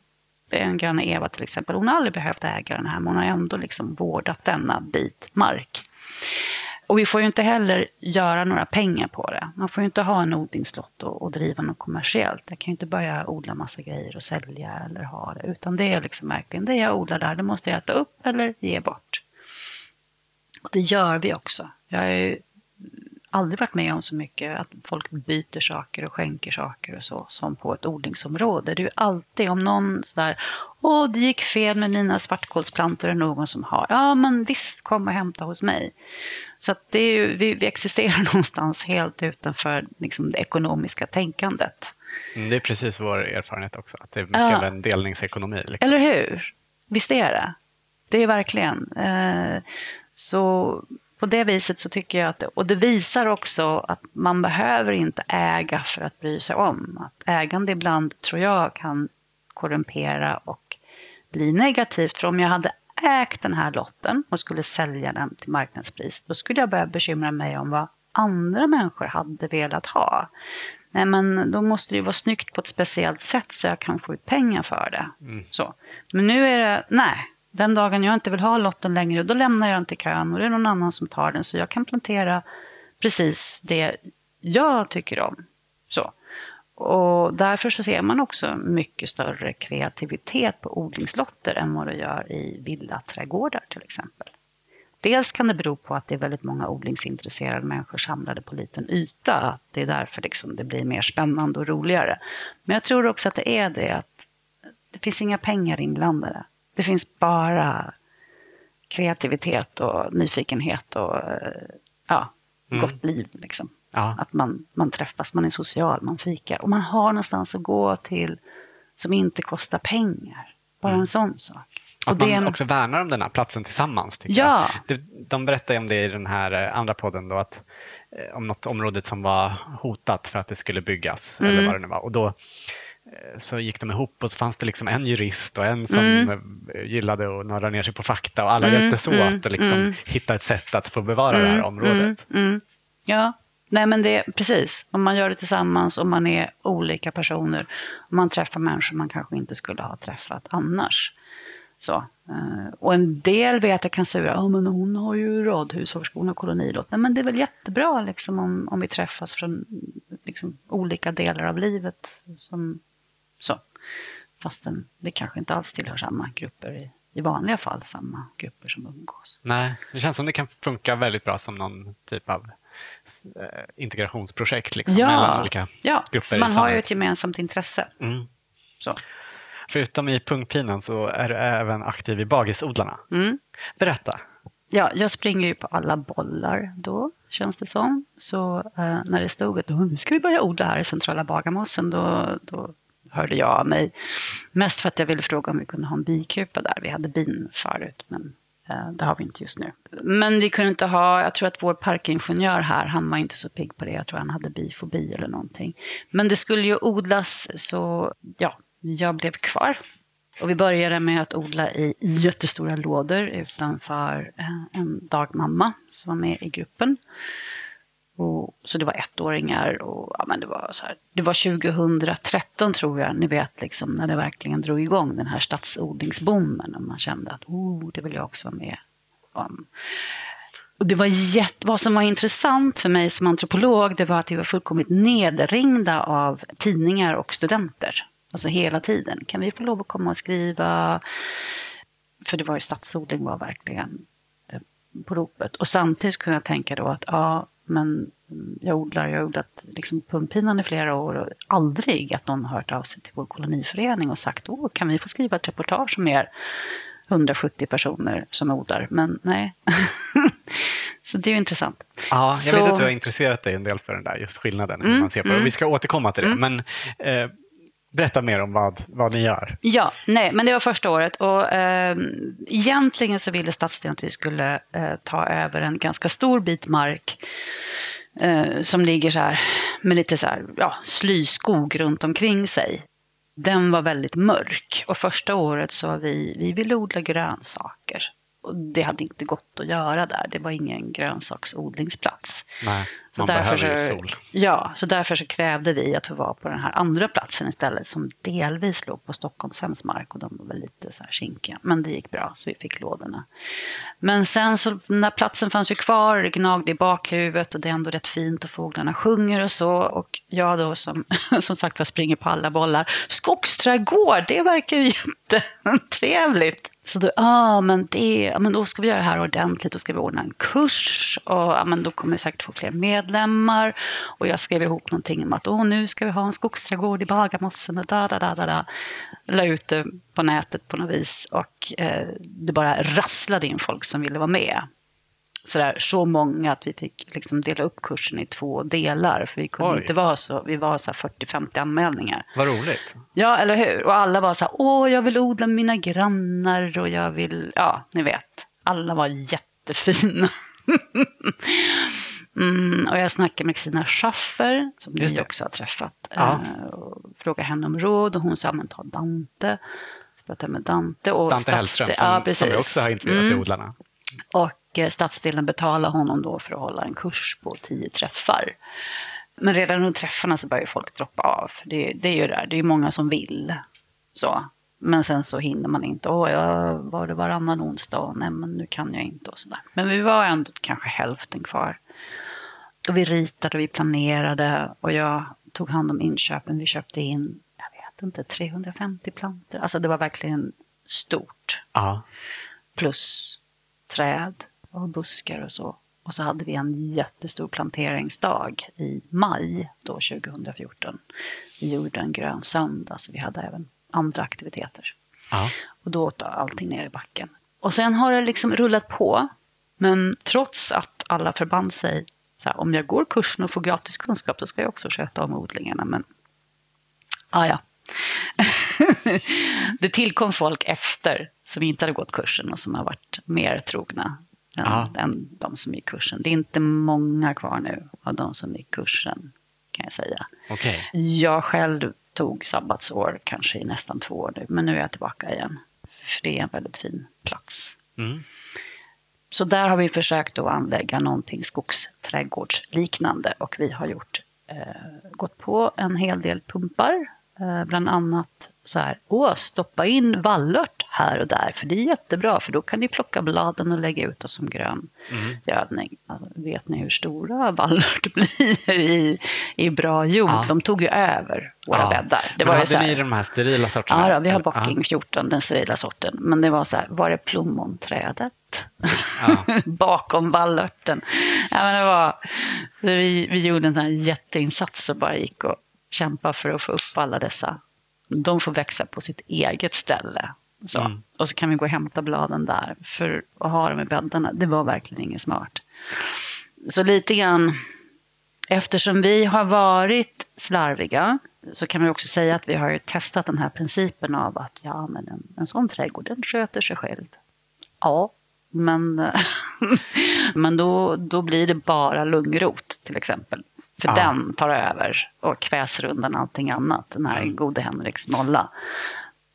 en granne Eva till exempel, hon har aldrig behövt äga den här, men hon har ändå liksom vårdat denna bit mark. Och vi får ju inte heller göra några pengar på det. Man får ju inte ha en odlingslott och, och driva något kommersiellt. Jag kan ju inte börja odla massa grejer och sälja eller ha det. Utan det är liksom verkligen det jag odlar där, det måste jag äta upp eller ge bort. Och det gör vi också. Jag är ju aldrig varit med om så mycket att folk byter saker och skänker saker och så som på ett odlingsområde. Det är ju alltid om någon sådär, åh det gick fel med mina svartkålsplantor, är det någon som har, ja men visst kom och hämta hos mig. Så att det är ju, vi, vi existerar (laughs) någonstans helt utanför liksom, det ekonomiska tänkandet. Mm, Det är precis vår erfarenhet också, att det är mycket Ja. av en delningsekonomi. Liksom. Eller hur? Visst är det? Det är verkligen. Eh, så på det viset så tycker jag att, det, och det visar också att man behöver inte äga för att bry sig om. Att ägande ibland tror jag kan korrumpera och bli negativt. För om jag hade ägt den här lotten och skulle sälja den till marknadspris, då skulle jag börja bekymra mig om vad andra människor hade velat ha. Nej, men då måste det ju vara snyggt på ett speciellt sätt så jag kan få ut pengar för det. Så. Men nu är det, nej, den dagen jag inte vill ha lotten längre, då lämnar jag den till kön och det är någon annan som tar den. Så jag kan plantera precis det jag tycker om. Så. Och därför så ser man också mycket större kreativitet på odlingslotter än vad det gör i villaträdgårdar till exempel. Dels kan det bero på att det är väldigt många odlingsintresserade människor samlade på liten yta. Att det är därför liksom det blir mer spännande och roligare. Men jag tror också att det är det att det finns inga pengar inblandade. Det finns bara kreativitet och nyfikenhet och ja, gott liv. Liksom. Ja. Att man, man träffas, man är social, man fikar. Och man har någonstans att gå till som inte kostar pengar. Bara en sån sak. Att man en- också värnar om den här platsen tillsammans. Tycker Ja. jag. De berättade om det i den här eh, andra podden, då, att, eh, om något område som var hotat för att det skulle byggas. Mm. Eller vad det nu var. Och då så gick de ihop och så fanns det liksom en jurist och en som Mm. eh, gillade att nörda ner sig på fakta och alla hjälptes åt att liksom hitta ett sätt att få bevara det här området. Mm, mm. Ja, nej men det precis. Om man gör det tillsammans och man är olika personer. Och man träffar människor man kanske inte skulle ha träffat annars. Så. eh, Och en del vet jag kan säga, ja men hon har ju radhus hon har kolonilott. Nej, men det är väl jättebra liksom om, om vi träffas från liksom, olika delar av livet. Som, så. Fastän det kanske inte alls tillhör samma grupper i, i vanliga fall, samma grupper som umgås. Nej, det känns som det kan funka väldigt bra som någon typ av eh, integrationsprojekt liksom, mellan olika ja, grupper man har ju ett gemensamt intresse. Mm. Så. Förutom i pungpinan så är du även aktiv i Bagisodlarna. Mm. Berätta. Ja, jag springer ju på alla bollar då, känns det som. Så eh, när det stod att "Åh, nu ska vi börja odla här i centrala Bagarmossen, då, då hörde jag av mig. Mest för att jag ville fråga om vi kunde ha en bikupa där. Vi hade bin förut, men eh, det har vi inte just nu. Men vi kunde inte ha, jag tror att vår parkingenjör här, han var inte så pigg på det. Jag tror han hade bifobi eller någonting. Men det skulle ju odlas, så ja, jag blev kvar. Och vi började med att odla i jättestora lådor utanför eh, en dagmamma som var med i gruppen. Och, så det var ettåringar och ja, men det var så här. Det var 2013 tror jag, ni vet liksom när det verkligen drog igång den här stadsodlingsboomen och man kände att oh, det vill jag också vara med om. Och det var jätte, vad som var intressant för mig som antropolog, det var att vi var fullkomligt nedringda av tidningar och studenter. Alltså hela tiden. Kan vi få lov att komma och skriva? För det var ju stadsodling var verkligen eh, på ropet. Och samtidigt kunde jag tänka då att ja, men jag odlar, jag har odlat liksom pumppinan i flera år och aldrig att någon har hört av sig till vår koloniförening och sagt Åh, kan vi få skriva ett reportage om er 170 personer som odlar? Men nej. (laughs) Så det är ju intressant. Ja, jag Så- vet att du har intresserat dig en del för den där just skillnaden. Hur Mm, man ser på mm. Vi ska återkomma till det, men eh, berätta mer om vad, vad ni gör. Ja, nej, men det var första året och eh, egentligen så ville stadsdelen att vi skulle eh, ta över en ganska stor bit mark eh, som ligger så här med lite så här, ja, slyskog runt omkring sig. Den var väldigt mörk och första året så var vi, vi ville odla grönsaker. Och det hade inte gått att göra där, det var ingen grönsaksodlingsplats. Nej, Så man därför behöver ju så, sol. Ja, så därför så krävde vi att få vara på den här andra platsen istället som delvis låg på Stockholmshems mark och de var väl lite så här kinkiga. Men det gick bra så vi fick lådorna. Men sen så, den här platsen fanns ju kvar, det gnagde i bakhuvudet och det är ändå rätt fint och fåglarna sjunger och så. Och jag då som, (laughs) som sagt var springer på alla bollar. Skogsträdgård, det verkar ju (laughs) jättetrevligt. Så då, ja men det, ja, men då ska vi göra det här ordentligt, då ska vi ordna en kurs och ja, men då kommer vi säkert få fler medlemmar. Och jag skrev ihop någonting om att Åh, nu ska vi ha en skogsträdgård i Bagarmossen och da, da, da, da, da. La ut det på nätet på något vis och eh, det bara rasslade in folk som ville vara med. Så, där, så många att vi fick liksom dela upp kursen i två delar. För vi kunde Oj. inte vara så, vi var så här 40-50 anmälningar. Vad roligt. Ja, eller hur? Och alla var så här, åh, jag vill odla med mina grannar och jag vill, ja, ni vet. Alla var jättefina. (laughs) mm, och jag snackade med Kristina Schaffer, som Just ni det. också har träffat. Ja. eh, Och frågade henne om råd och hon sa, men ta Dante. Så pratade jag med Dante. Och Dante Hellström som, ja, som vi också har intervjuat i Mm. Odlarna. Och stadsdelen betalade honom då för att hålla en kurs på tio träffar. Men redan under träffarna så börjar folk droppa av. Det, det är ju där, det är många som vill. Så. Men sen så hinner man inte. Åh, jag var det varannan onsdag. Nej, men nu kan jag inte och sådär. Men vi var ändå kanske hälften kvar. Och vi ritade och vi planerade och jag tog hand om inköpen. Vi köpte in, jag vet inte, 350 plantor. Alltså det var verkligen stort Ja. plus träd och buskar och så. Och så hade vi en jättestor planteringsdag i maj då 2014. Vi gjorde en grön söndag så vi hade även andra aktiviteter. Ja. Och då åt allting ner i backen. Och sen har det liksom rullat på. Men trots att alla förband sig, så här, om jag går kursen och får gratis kunskap då ska jag också sköta om odlingarna. Men, ah, ja. (laughs) det tillkom folk efter som inte hade gått kursen och som har varit mer trogna än, Ja. än de som gick kursen. Det är inte många kvar nu av de som gick kursen, kan jag säga. Okej. Jag själv tog sabbatsår kanske i nästan två år nu, men nu är jag tillbaka igen. För det är en väldigt fin plats. Mm. Så där har vi försökt att anlägga någonting skogsträdgårdsliknande och vi har gjort, eh, gått på en hel del pumpar. Eh, bland annat så här, åh, stoppa in vallört här och där, för det är jättebra, för då kan ni plocka bladen och lägga ut oss som grön Mm. gödning. Alltså, vet ni hur stora vallört (laughs) blir i, i bra jord? Ja. De tog ju över våra Ja. bäddar. Det Men var hade så här, ni de här sterila sorterna? Ja, då, vi har Bocking 14, den sterila sorten. Men det var så här, var är plommonträdet? Ja. (laughs) Bakom vallörten. Ja, men det var, vi, vi gjorde en sån här jätteinsats och bara gick och kämpade för att få upp alla dessa. De får växa på sitt eget ställe. Så. Mm. Och så kan vi gå och hämta bladen där. För att ha dem i bäddarna, det var verkligen inget smart. Så lite grann, eftersom vi har varit slarviga så kan man också säga att vi har testat den här principen av att ja, men en, en sån trädgård, den sköter sig själv. Ja, men, (laughs) men då, då blir det bara lungrot till exempel. För Ja. den tar över och kväser undan allting annat, den här gode Henriks molla.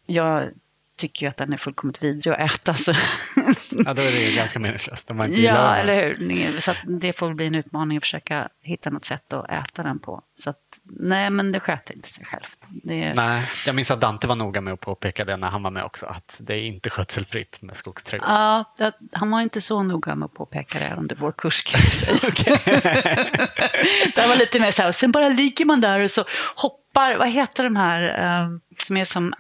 Jag tycker ju att den är fullkomligt vidrig att äta. Så (laughs) ja, då är det ju ganska meningslöst. Om man inte Ja, eller hur? Så det får bli en utmaning att försöka hitta något sätt att äta den på. Så att, nej, men det sköter inte sig självt. Det, Nej, jag minns att Dante var noga med att påpeka det när han var med också, att det är inte skötselfritt med skogsträdgård. Ja, han var inte så noga med att påpeka det under vår kurs kan jag säga. (laughs) (laughs) det var lite mer så här, sen bara ligger man där och så hoppar, vad heter de här eh, som är som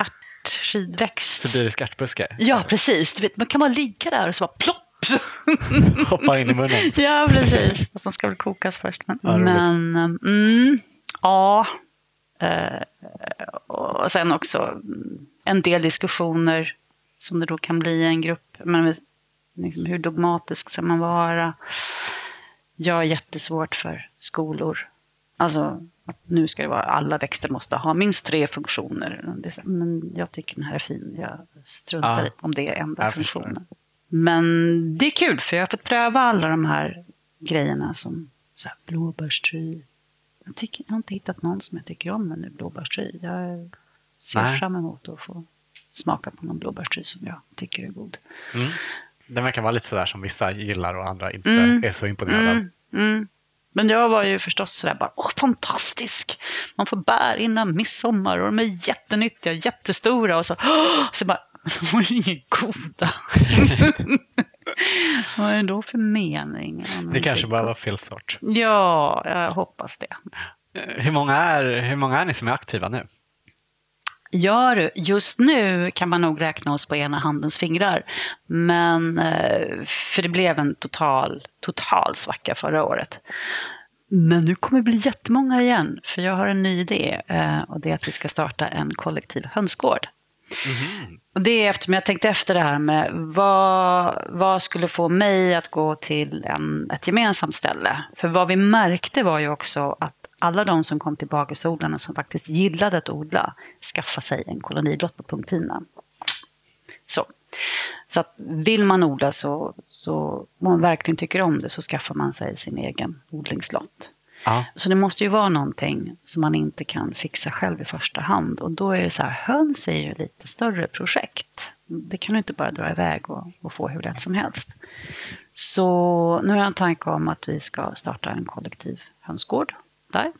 ärtskidväxt? Sibirisk ärtbuske. Ja, precis. Du vet, man kan bara ligga där och så bara plopp (laughs) Hoppar in i munnen. ja, precis. Fast de ska väl kokas först. Men, Ja, men mm, ja. Eh, och sen också en del diskussioner som det då kan bli i en grupp. Men liksom, hur dogmatisk ska man vara? Jag har jättesvårt för skolor. Alltså, att nu ska det vara alla växter måste ha minst tre funktioner. Men jag tycker den här är fin. Jag struntar Ja. i om det är enda funktionen. Men det är kul för jag har fått pröva alla de här grejerna som så här, blåbärstry. Jag, tycker, jag har inte hittat någon som jag tycker om ännu, blåbärstry. Jag ser Nej. fram emot att få smaka på någon blåbärstry som jag tycker är god. Mm. Den verkar vara lite sådär som vissa gillar och andra inte Mm. är så imponerade av. Mm, mm. Men jag var ju förstås sådär bara, åh fantastisk! Man får bär innan midsommar och de är jättenyttiga, jättestora och så, åh! (gasps) så bara, de var ju inget goda. (laughs) Vad är det då för mening? Det kanske bara var fel sort. Ja, jag hoppas det. Hur många, är, hur många är ni som är aktiva nu? Du, just nu kan man nog räkna oss på ena handens fingrar. Men, eh, för det blev en total, total svacka förra året. Men nu kommer det bli jättemånga igen, för jag har en ny idé. eh, Och det är att vi ska starta en kollektiv hönsgård. Och det är eftersom jag tänkte efter det här med vad, vad skulle få mig att gå till en, ett gemensamt ställe. För vad vi märkte var ju också att alla de som kom till bagisodlarna som faktiskt gillade att odla skaffade sig en kolonilott på punkttina. Så, så vill man odla så, så om man verkligen tycker om det så skaffar man sig sin egen odlingslott. Ja. Så det måste ju vara någonting som man inte kan fixa själv i första hand. Och då är det så här, höns är ju lite större projekt. Det kan du inte bara dra iväg och, och få hur lätt som helst. Så nu har jag en tanke om att vi ska starta en kollektiv hönsgård där.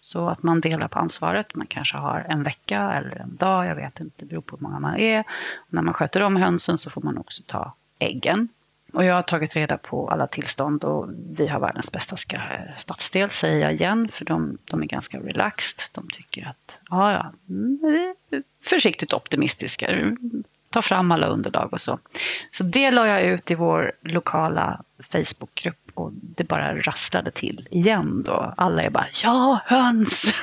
Så att man delar på ansvaret. Man kanske har en vecka eller en dag, jag vet inte, det beror på hur många man är. Och när man sköter om hönsen så får man också ta äggen. Och jag har tagit reda på alla tillstånd och vi har världens bästa stadsdel, säger jag igen, för de, de är ganska relaxed. De tycker att, ja, ja, vi är försiktigt optimistiska, ta fram alla underlag och så. Så det la jag ut i vår lokala Facebookgrupp och det bara rasslade till igen då. Alla är bara, ja, höns! (laughs)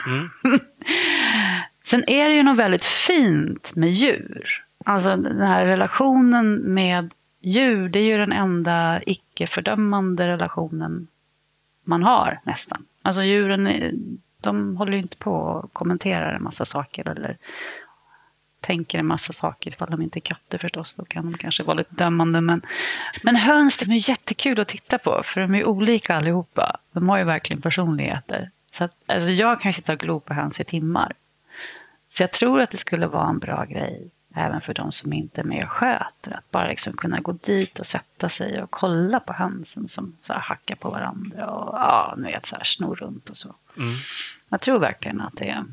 Sen är det ju något väldigt fint med djur. Alltså den här relationen med djur, det är ju den enda icke-fördömande relationen man har nästan. Alltså djuren, är- de håller ju inte på och kommenterar en massa saker eller tänker en massa saker, ifall de inte är katter förstås, då kan de kanske vara lite dömande. Men, men höns, de är jättekul att titta på, för de är olika allihopa. De har ju verkligen personligheter. Så att, alltså jag kan sitta och glo på höns i timmar. Så jag tror att det skulle vara en bra grej även för de som inte är med och sköter. Att bara liksom kunna gå dit och sätta sig och kolla på hönsen som så hackar på varandra och ja, ni vet, så här snor runt och så. Jag tror verkligen att det är,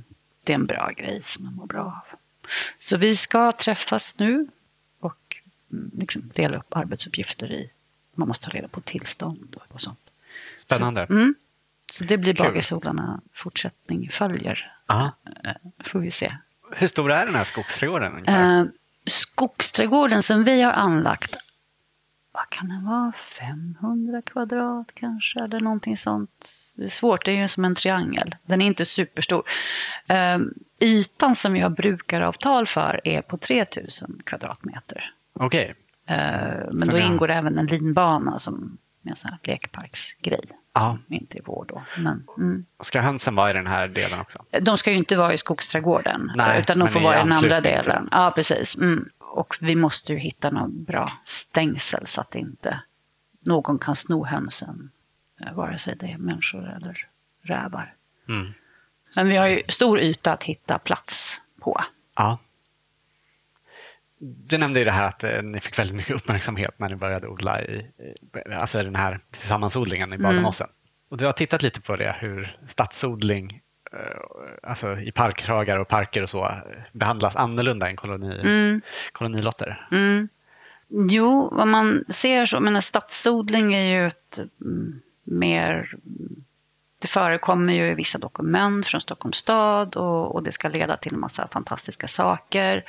det är en bra grej som man mår bra av. Så vi ska träffas nu och mm, liksom dela upp arbetsuppgifter i. Man måste ta reda på tillstånd och, sånt. Spännande. Mm. Så det blir Kul. bagisodlarna fortsättning följer. Ja. Eh, Får vi se. Hur stor är den här skogsträdgården ungefär? Eh, skogsträdgården som vi har anlagt, vad kan den vara? 500 kvadrat kanske, eller någonting sånt. Det är svårt, det är ju som en triangel. Den är inte superstor. Eh, ytan som vi har brukaravtal för är på 3000 kvadratmeter. Okej. Eh, men Så då har- ingår även en linbana som med en sån här lekparksgrej. Ja. Inte i vår då. Men, mm. Ska hönsen vara i den här delen också? De ska ju inte vara i skogsträdgården, Nej, utan de får vara i den andra delen. Ja, precis. Mm. Och vi måste ju hitta något bra stängsel så att inte någon kan sno hönsen, eh, vare sig det är människor eller rävar. Mm. Men vi har ju stor yta att hitta plats på. Ja. Du nämnde ju det här att eh, ni fick väldigt mycket uppmärksamhet när ni började odla i, i- alltså den här tillsammansodlingen i Bagarmossen. Och du har tittat lite på det, hur stadsodling eh, alltså i parkhagar och parker och så eh, behandlas annorlunda än koloni, kolonilotter. Mm. Jo, vad man ser så, men en stadsodling är ju ett mm, mer... Det förekommer ju i vissa dokument från Stockholms stad och, och det ska leda till en massa fantastiska saker.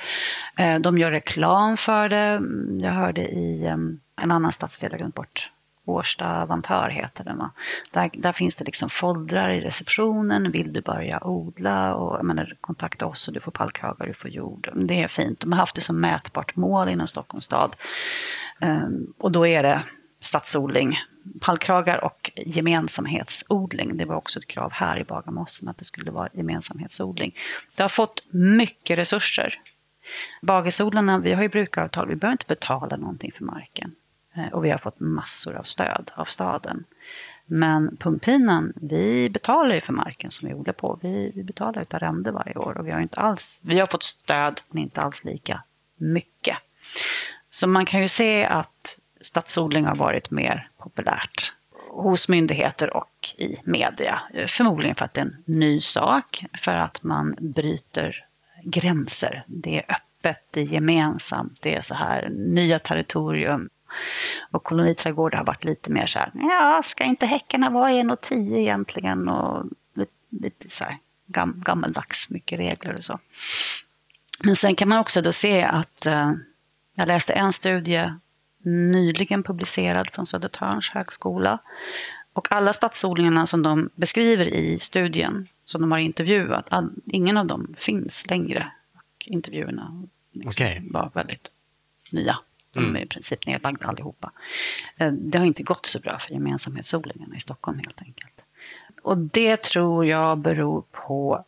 Eh, de gör reklam för det. Mm, Jag hörde i en annan stadsdel, jag glömt bort. Årsta Vantör heter den. Va? Där, där finns det liksom foldrar i receptionen. Vill du börja odla? Och, jag menar, kontakta oss och du får palkhögar, du får jord. Det är fint. De har haft det som mätbart mål inom Stockholms stad. Um, och då är det stadsodling, pallkragar och gemensamhetsodling. Det var också ett krav här i Bagarmossen att det skulle vara gemensamhetsodling. Det har fått mycket resurser. Bagisodlarna, vi har ju brukaravtal, vi behöver inte betala någonting för marken. Eh, och vi har fått massor av stöd av staden. Men pumppinan, vi betalar ju för marken som vi odlar på. Vi, vi betalar ett arrende varje år och vi har, inte alls, vi har fått stöd, men inte alls lika mycket. Så man kan ju se att stadsodling har varit mer populärt hos myndigheter och i media. Eh, förmodligen för att det är en ny sak, för att man bryter gränser. Det är öppet, det är gemensamt, det är så här nya territorium. Och koloniträdgårdar har varit lite mer så här, ja, ska inte häckarna vara 1,10 egentligen? Och lite så här gam, gammaldags, mycket regler och så. Men sen kan man också då se att, eh, jag läste en studie nyligen publicerad från Södertörns högskola. Och alla stadsodlingarna som de beskriver i studien, som de har intervjuat, all, ingen av dem finns längre. Och intervjuerna liksom okay. var väldigt nya. De mm. är i princip nedlagda allihopa. Eh, det har inte gått så bra för gemensamhetsodlingarna i Stockholm helt enkelt. Och det tror jag beror på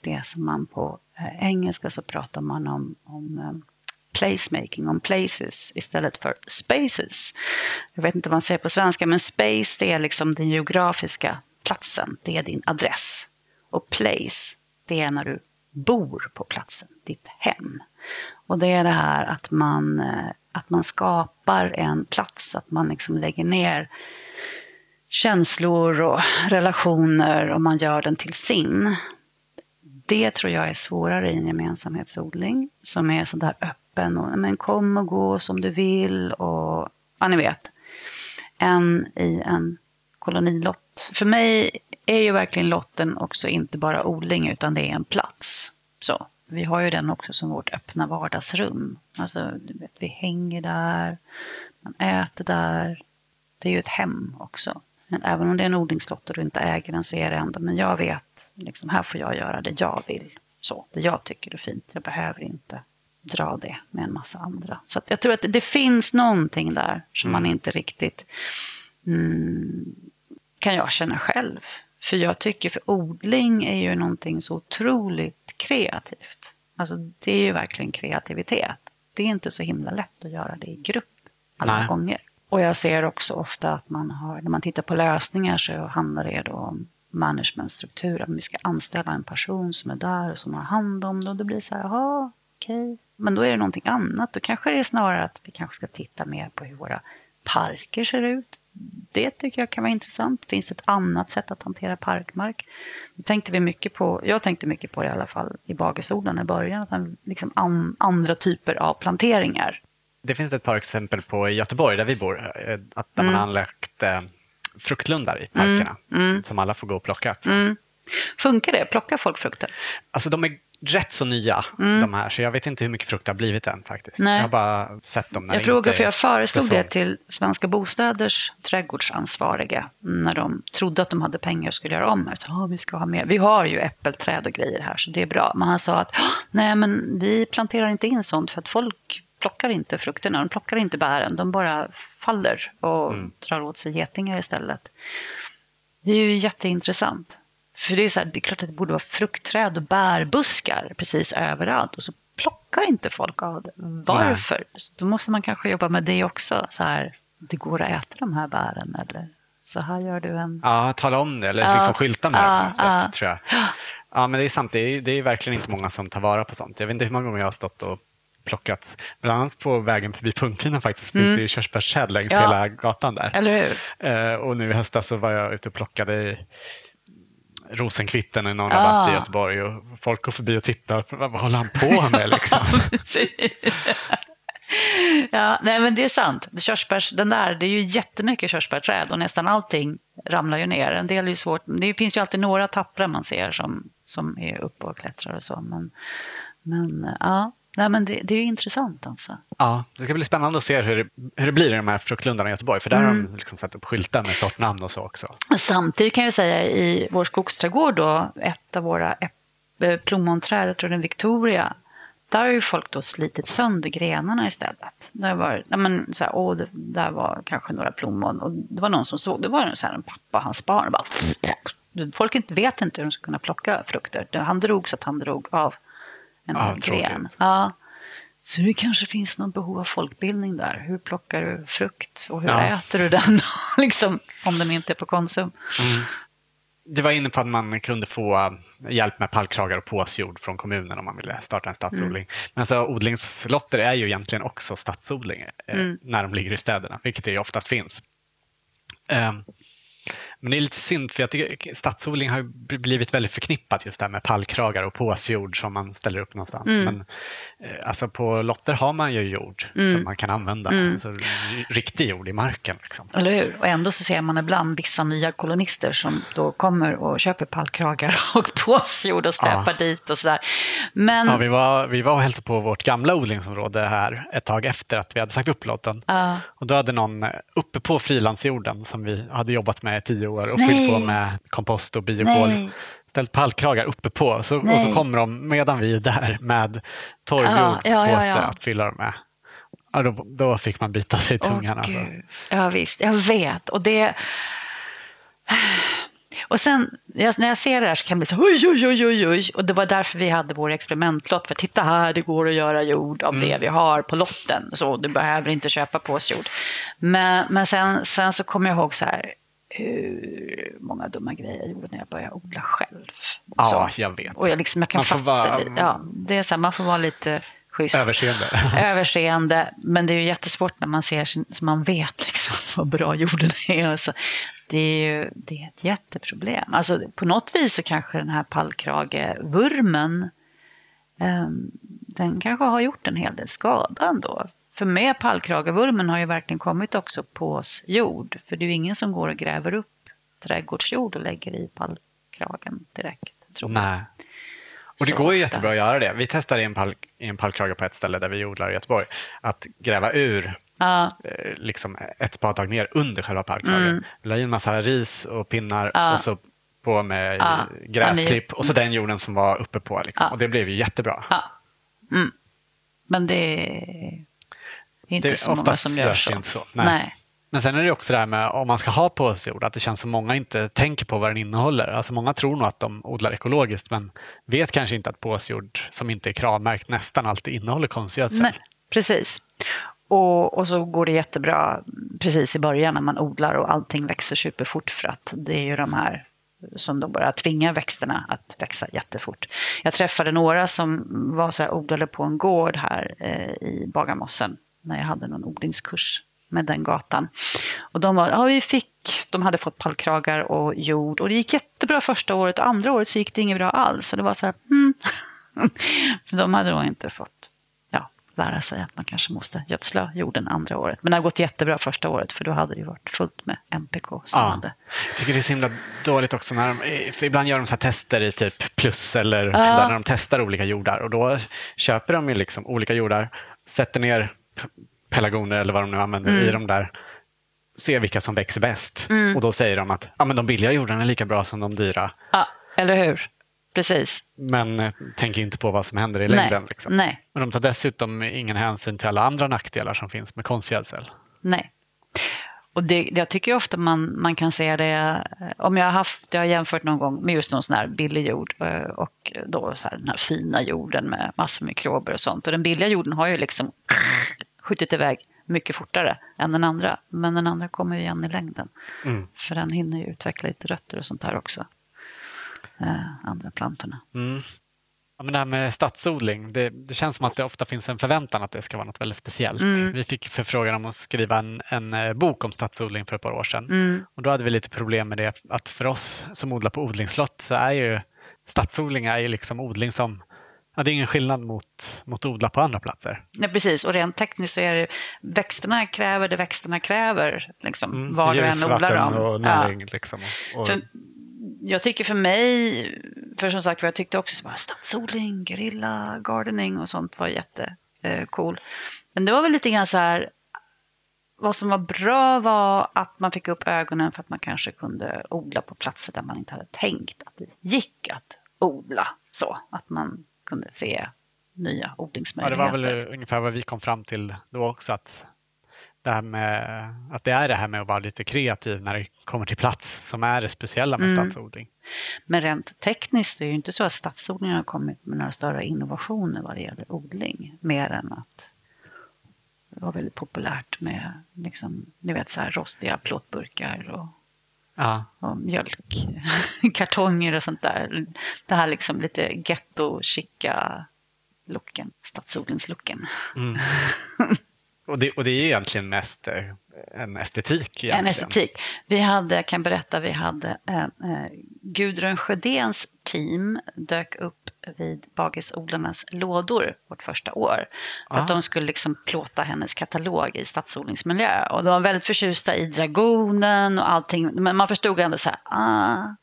det som man på eh, engelska så pratar man om, om eh, placemaking, om places istället för spaces. Jag vet inte vad man säger på svenska, men space det är liksom den geografiska platsen, det är din adress. Och place, det är när du bor på platsen, ditt hem. Och det är det här att man, att man skapar en plats, att man liksom lägger ner känslor och relationer och man gör den till sin. Det tror jag är svårare i en gemensamhetsodling som är sådär öppen öppen och men kom och gå som du vill och ja, ni vet. Än i en kolonilott. För mig är ju verkligen lotten också inte bara odling utan det är en plats. Så. Vi har ju den också som vårt öppna vardagsrum. Alltså, vet, vi hänger där, man äter där. Det är ju ett hem också. Men även om det är en odlingslott och du inte äger den så är det ändå, men jag vet, liksom, här får jag göra det jag vill. Så, det jag tycker är fint. Jag behöver inte dra det med en massa andra. Så jag tror att det finns någonting där som mm. man inte riktigt mm, kan jag känna själv. För jag tycker, för odling är ju någonting så otroligt kreativt. Alltså det är ju verkligen kreativitet. Det är inte så himla lätt att göra det i grupp alla Nej. gånger. Och jag ser också ofta att man har, när man tittar på lösningar så handlar det då om managementstruktur. Att vi ska anställa en person som är där och som har hand om det. Och det blir så här, jaha, okej. Okay. Men då är det någonting annat. Då kanske det är snarare att vi kanske ska titta mer på hur våra parker ser ut. Det tycker jag kan vara intressant. Finns det ett annat sätt att hantera parkmark? Det tänkte vi mycket på, jag tänkte mycket på det i alla fall i Bagesoden i början. Att man, liksom an, andra typer av planteringar. Det finns ett par exempel på i Göteborg där vi bor. Eh, att där mm. man har anlagt eh, fruktlundar i parkerna. Mm. Mm. Som alla får gå och plocka. Mm. Funkar det? Plockar folk frukter? Alltså de är rätt så nya, mm. de här, så jag vet inte hur mycket frukt det har blivit än faktiskt. Nej. Jag har bara sett dem när Jag frågade, för jag föreslog det till Svenska Bostaders trädgårdsansvariga när de trodde att de hade pengar och skulle göra om. Jag sa, vi ska ha mer. Vi har ju äppelträd och grejer här, så det är bra. Men han sa att, nej men vi planterar inte in sånt för att folk plockar inte frukterna, de plockar inte bären, de bara faller och mm. drar åt sig getingar istället. Det är ju jätteintressant. För det är, så här, det är klart att det borde vara fruktträd och bärbuskar precis överallt. Och så plockar inte folk av det. Varför? Då måste man kanske jobba med det också. Så här, det går att äta de här bären eller så här gör du en... Ja, tala om det eller ja, liksom skylta med ja, det på något ja. sätt tror jag. Ja, men det är sant. Det är, det är verkligen inte många som tar vara på sånt. Jag vet inte hur många gånger jag har stått och plockat, bland annat på vägen förbi Pungpinan faktiskt, mm. finns det ju körsbärsträd längs ja. hela gatan där. Eller hur? Uh, och nu i höstas så var jag ute och plockade Rosenkvitten i någon rabatt ah. i Göteborg och folk går förbi och tittar. Vad, vad håller han på med liksom? (laughs) ja, nej men det är sant. Körsbärs, den där, det är ju jättemycket körsbärsträd och nästan allting ramlar ju ner. En del är ju svårt. Det finns ju alltid några tappra man ser som, som är uppe och klättrar och så. Men, men ja, Nej, men det, det är intressant alltså. Ja, det ska bli spännande att se hur det, hur det blir i de här fruktlundarna i Göteborg, för där har de liksom satt upp skyltar med sortnamn och så också. Samtidigt kan jag säga i vår skogsträdgård då, ett av våra eh, plommonträd, jag tror det är en Victoria, där har ju folk då slitit sönder grenarna istället. Där var, ja, men, så här, åh, det, där var kanske några plommon och det var någon som såg, det var en, så här, en pappa och hans barn. och Bara, folk inte, vet inte hur de ska kunna plocka frukter. Han drog så att han drog av en Ja, gren. tråkigt. Ja. Så det kanske finns någon behov av folkbildning där. Hur plockar du frukt och hur Ja. äter du den? (laughs) liksom, om den inte är på Konsum. Du var inne på att man kunde få äh, hjälp med pallkragar och påsjord från kommunen om man ville starta en stadsodling. Men alltså, odlingslotter är ju egentligen också stadsodling eh, när de ligger i städerna, vilket det ju oftast finns. Men det är lite synd, för jag tycker stadsodling har blivit väldigt förknippat just det här med pallkragar och påsjord som man ställer upp någonstans. Men eh, alltså på lotter har man ju jord som man kan använda, alltså r- riktig jord i marken. Liksom. Eller hur? Och ändå så ser man ibland vissa nya kolonister som då kommer och köper pallkragar (laughs) och påsjord och släpar Ja. dit och sådär. Men Ja, vi, var, vi var och hälsade på vårt gamla odlingsområde här ett tag efter att vi hade sagt upp lotten. Ja. Och då hade någon eh, uppe på frilandsjorden som vi hade jobbat med i tio år och Nej. fyllt på med kompost och biokol. Nej. Ställt pallkragar uppe på så, och så kommer de medan vi är där med torrjord Ja, ja, ja, på sig ja. att fylla dem med. Ja, då, då fick man bita sig i tungan. Åh, alltså. Ja, visst. Jag vet. Och det... Och sen när jag ser det här så kan jag bli så oj, oj, oj, oj, oj. Och det var därför vi hade vår experimentlott. För titta här, det går att göra jord av Mm. det vi har på lotten. Så du behöver inte köpa påsjord. Men, men sen, sen så kommer jag ihåg så här hur många dumma grejer jag gjorde när jag började odla själv. Ja, så. jag vet. Och jag, liksom, jag kan Man får fatta vara-. Ja, det är så här, man får vara lite schysst Överseende. (laughs) överseende. Men det är ju jättesvårt när man ser sin, så man vet liksom (laughs) vad bra jorden är. Alltså, det är ju det är ett jätteproblem. Alltså, på något vis så kanske den här pallkragevurmen ehm, den kanske har gjort en hel del skada ändå. För med pallkragevurmen har ju verkligen kommit också påsjord. För det är ju ingen som går och gräver upp trädgårdsjord och lägger i pallkragen direkt. Tror jag. Nej. Och det Så går ju ofta. jättebra att göra det. Vi testade i en, pall, i en pallkrage på ett ställe där vi odlar i Göteborg att gräva ur Ja, eh, liksom ett spadtag ner under själva pallkragen. Mm. La i en massa ris och pinnar Ja. och så på med Ja. gräsklipp och så den jorden som var uppe på. Liksom. Ja. Och det blev ju jättebra. Ja. Mm. Men det är inte Det- så många som gör så. det inte så. Nej. Men sen är det också det här med om man ska ha påsjord, att det känns som många inte tänker på vad den innehåller. Alltså många tror nog att de odlar ekologiskt men vet kanske inte att påsjord som inte är kravmärkt nästan alltid innehåller konstgödsel. Nej, precis. Och, och så går det jättebra precis i början när man odlar och allting växer superfort för att det är ju de här som då bara tvingar växterna att växa jättefort. Jag träffade några som var så här, odlade på en gård här eh, i Bagarmossen när jag hade någon odlingskurs med den gatan. Och de var, ja vi fick, de hade fått pallkragar och jord och det gick jättebra första året och andra året så gick det inget bra alls. Och det var så här. (laughs) För de hade då inte fått ja, lära sig att man kanske måste gödsla jorden andra året. Men det har gått jättebra första året för då hade det varit fullt med MPK som Ja. hade. Jag tycker det är så himla dåligt också när de, för ibland gör de så här tester i typ plus eller Ja. där när de testar olika jordar och då köper de ju liksom olika jordar, sätter ner pelargoner eller vad de nu använder Mm. i de där, ser vilka som växer bäst och då säger de att ja, men de billiga jordarna är lika bra som de dyra Ja, eller hur? Precis. men eh, tänker inte på vad som händer i Nej. längden. Liksom. Nej. Men de tar dessutom ingen hänsyn till alla andra nackdelar som finns med konstgödsel. Nej. Och det, jag tycker ofta man, man kan se det, eh, om jag har haft, jag har jämfört någon gång med just någon sån här billig jord eh, och då så här, den här fina jorden med massor med mikrober och sånt. Och den billiga jorden har ju liksom skjutit iväg mycket fortare än den andra. Men den andra kommer ju igen i längden. Mm. För den hinner ju utveckla lite rötter och sånt här också. Eh, andra plantorna. Mm. Ja, men det här med stadsodling, det, det känns som att det ofta finns en förväntan att det ska vara något väldigt speciellt. Mm. Vi fick förfrågan om att skriva en, en eh, bok om stadsodling för ett par år sedan. Mm. Och då hade vi lite problem med det att för oss som odlar på odlingslott så är ju stadsodling är ju liksom odling som, ja, det är ingen skillnad mot, mot odla på andra platser. Nej, precis. Och rent tekniskt så är det växterna kräver det växterna kräver. Liksom, Mm, var du än ljus, odlar dem. och näring. Liksom, och, För, jag tycker för mig, för som sagt jag tyckte också att stadsodling, guerilla gardening och sånt var jättecool. Men det var väl lite grann så här, vad som var bra var att man fick upp ögonen för att man kanske kunde odla på platser där man inte hade tänkt att det gick att odla så. Att man kunde se nya odlingsmöjligheter. Ja, det var väl ungefär vad vi kom fram till då också. Att det, här med, att det är det här med att vara lite kreativ när det kommer till plats som är det speciella med mm. stadsodling. Men rent tekniskt är det ju inte så att stadsodlingen har kommit med några större innovationer vad det gäller odling. Mer än att det var väldigt populärt med liksom, ni vet, så här rostiga plåtburkar och, ja. och mjölkkartonger och sånt där. Det här liksom lite getto-chica looken, stadsodlingslooken. Mm. (laughs) och, det, och det är egentligen mest eh, en estetik. Egentligen. En estetik. Vi hade, jag kan berätta, vi hade eh, eh, Gudrun Sjödéns team dök upp vid Bagisodlarnas lådor vårt första år. För att de skulle liksom plåta hennes katalog i stadsodlingsmiljö. Och de var väldigt förtjusta i dragonen och allting. Men man förstod ändå så här, ah,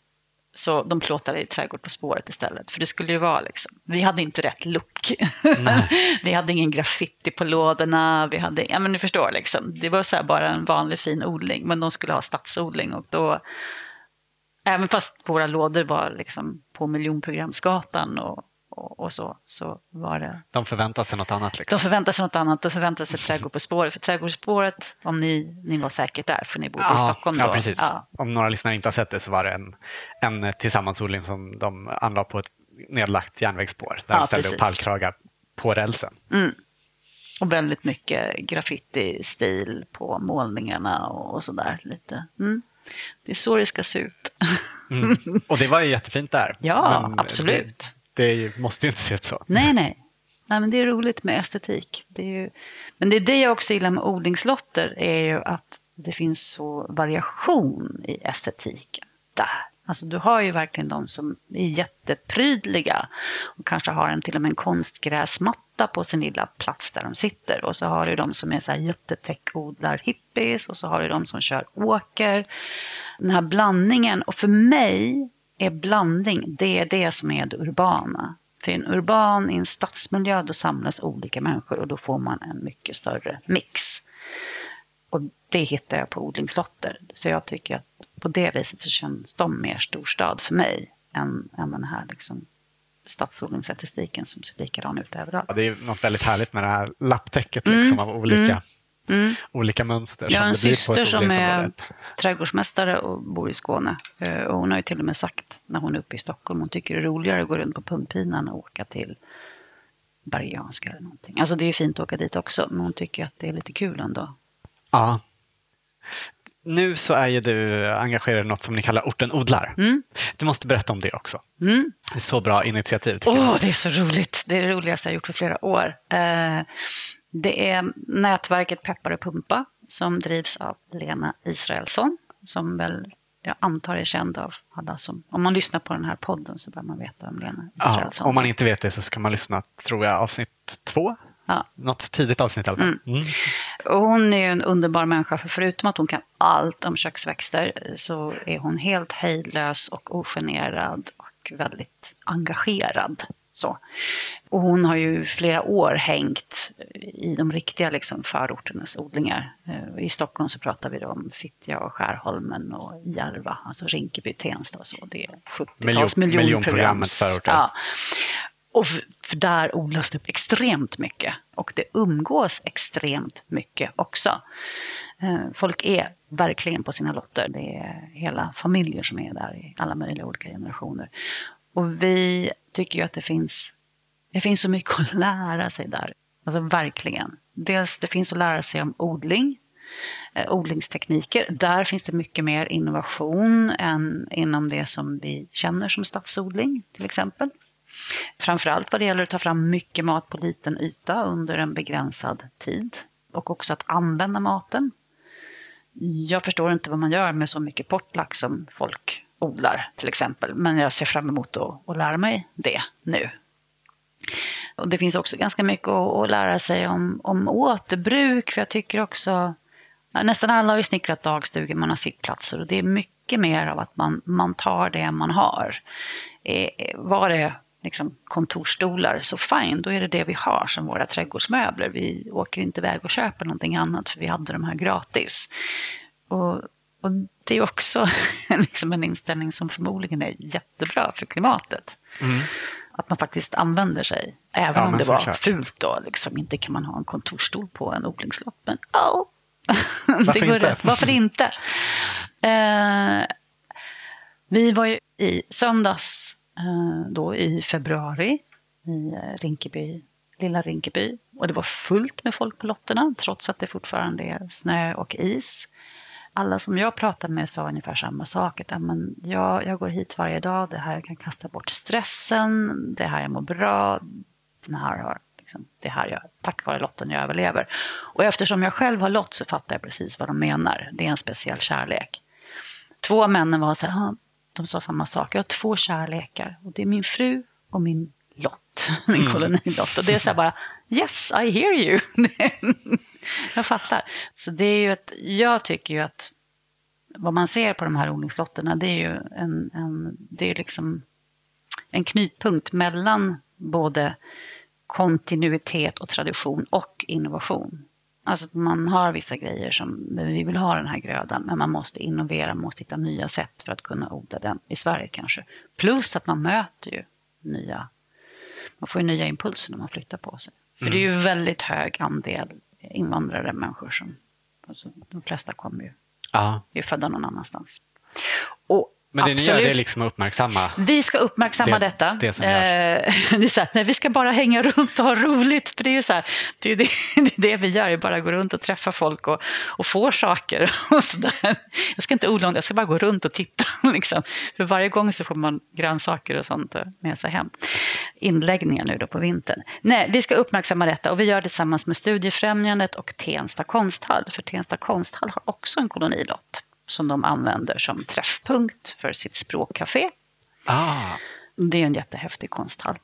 så de plåtade i Trädgård på spåret istället. För det skulle ju vara liksom, vi hade inte rätt look. (laughs) vi hade ingen graffiti på lådorna. Vi hade, ja men ni förstår liksom. Det var så bara en vanlig fin odling. Men de skulle ha stadsodling och då, även fast våra lådor var liksom på miljonprogramsgatan och och, och, så, så var det... De förväntar sig något annat? Liksom. De förväntar sig något annat. De förväntar sig Trädgård på spåret. För Trädgård på spåret, om ni, ni var säkert där, för ni bodde ja, i Stockholm då. Ja, precis. Ja. Om några lyssnare inte har sett det så var det en, en tillsammansodling som de anlade på ett nedlagt järnvägsspår. Där ja, de ställde precis. upp pallkragar på rälsen. Mm. Och väldigt mycket graffiti-stil på målningarna och, och sådär. Lite. Mm. Det är så det ska se ut. Mm. Och det var ju jättefint där. (laughs) Ja, absolut. Det det måste ju inte se ut så. Nej, nej. nej men det är roligt med estetik. Det är ju... Men det är det jag också gillar med odlingslotter, är ju att det finns så variation i estetiken där. Alltså du har ju verkligen de som är jätteprydliga och kanske har en till och med en konstgräsmatta på sin lilla plats där de sitter. Och så har du de som är så här jättetäckodlar hippies och så har du de som kör åker. Den här blandningen. Och för mig är blandning, det är det som är det urbana. För i en urban, i en stadsmiljö, då samlas olika människor och då får man en mycket större mix. Och det hittar jag på odlingslotter. Så jag tycker att på det viset så känns de mer storstad för mig än, än den här liksom stadsodlingsstatistiken som ser likadan ut överallt. Ja, det är något väldigt härligt med det här lapptäcket liksom, mm. av olika mm mm. olika mönster. Jag har en syster som är trädgårdsmästare och bor i Skåne. Eh, och hon har ju till och med sagt när hon är uppe i Stockholm, hon tycker det är roligare att gå runt på pungpinan och åka till Bergianska eller någonting. Alltså det är ju fint att åka dit också, men hon tycker att det är lite kul ändå. Ja. Nu så är ju du engagerad i något som ni kallar Orten odlar. Mm. Du måste berätta om det också. Mm. Det är så bra initiativ. Åh, oh, det är så roligt. Det är det roligaste jag gjort för flera år. Eh, det är nätverket Peppar och Pumpa som drivs av Lena Israelsson som väl jag antar är känd av alla som... Om man lyssnar på den här podden så bör man veta om Lena Israelsson ja, Om man inte vet det så ska man lyssna, tror jag, avsnitt två. Ja. Något tidigt avsnitt i alla fall. Mm. Mm. hon är en underbar människa, för förutom att hon kan allt om köksväxter så är hon helt hejdlös och ogenerad och väldigt engagerad. Så. Och hon har ju flera år hängt i de riktiga liksom, förorternas odlingar. Eh, I Stockholm så pratar vi om Fittja och Skärholmen och Järva, alltså Rinkeby, Tensta och så. Det är 70-tals Miljon, miljonprogrammets förorter. Ja. Och för, där odlas det extremt mycket och det umgås extremt mycket också. Eh, folk är verkligen på sina lotter. Det är hela familjer som är där i alla möjliga olika generationer. Och vi tycker ju att det finns, det finns så mycket att lära sig där. Alltså verkligen. Dels det finns att lära sig om odling, eh, odlingstekniker. Där finns det mycket mer innovation än inom det som vi känner som stadsodling till exempel. Framförallt vad det gäller att ta fram mycket mat på liten yta under en begränsad tid. Och också att använda maten. Jag förstår inte vad man gör med så mycket portlax som folk odlar till exempel. Men jag ser fram emot att, att lära mig det nu. Och det finns också ganska mycket att, att lära sig om, om återbruk. För jag tycker också, nästan alla har ju snickrat dagstugor, man har sittplatser och det är mycket mer av att man, man tar det man har. Eh, var det liksom kontorsstolar, så fine, då är det det vi har som våra trädgårdsmöbler. Vi åker inte iväg och köper någonting annat för vi hade de här gratis. Och, och det är också (laughs) liksom en inställning som förmodligen är jättebra för klimatet. Mm. Att man faktiskt använder sig, även ja, om det var klart. fult då. Liksom, inte kan man ha en kontorsstol på en odlingslott, men oh, (laughs) Varför inte? Rätt. Varför inte? (laughs) Eh, vi var ju i söndags Eh, då i februari i eh, Rinkeby, lilla Rinkeby. Och det var fullt med folk på lotterna trots att det fortfarande är snö och is. Alla som jag pratade med sa ungefär samma sak. Att, men jag, jag går hit varje dag, det här kan kasta bort stressen, det här jag mår bra, den här har, liksom, det här jag, tack vare lotten jag överlever. Och eftersom jag själv har lott så fattar jag precis vad de menar. Det är en speciell kärlek. Två av männen var så här, ah, de sa samma sak. Jag har två kärlekar och det är min fru och min lott, (laughs) min mm. kolonilott. Och det är så här bara, yes, I hear you. (laughs) jag fattar. Så det är ju ett, jag tycker ju att vad man ser på de här odlingslotterna, det är ju en, en, det är liksom en knutpunkt mellan både kontinuitet och tradition och innovation. Alltså att man har vissa grejer som vi vill ha den här grödan, men man måste innovera, man måste hitta nya sätt för att kunna odla den i Sverige kanske. Plus att man möter ju nya, man får ju nya impulser när man flyttar på sig. För mm. det är ju mm. väldigt hög andel invandrare människor som, alltså de flesta kommer ju, ja. är födda någon annanstans. Och men det Absolut. ni gör det är liksom att uppmärksamma Vi ska uppmärksamma det, detta. Det som eh, (laughs) det är så här, nej, vi ska bara hänga runt och ha roligt. För det är ju så här, det, är det, (laughs) det, är det vi gör, bara gå runt och träffa folk och, och få saker. (laughs) Och så där. Jag ska inte odla, jag ska bara gå runt och titta. Liksom. För varje gång så får man grönsaker och sånt med sig hem. Inläggningar nu då på vintern. Nej, vi ska uppmärksamma detta och vi gör det tillsammans med Studiefrämjandet och Tensta konsthall. För Tensta konsthall har också en kolonilott som de använder som träffpunkt för sitt språkcafé. Ah. Det är en jättehäftig konsthall.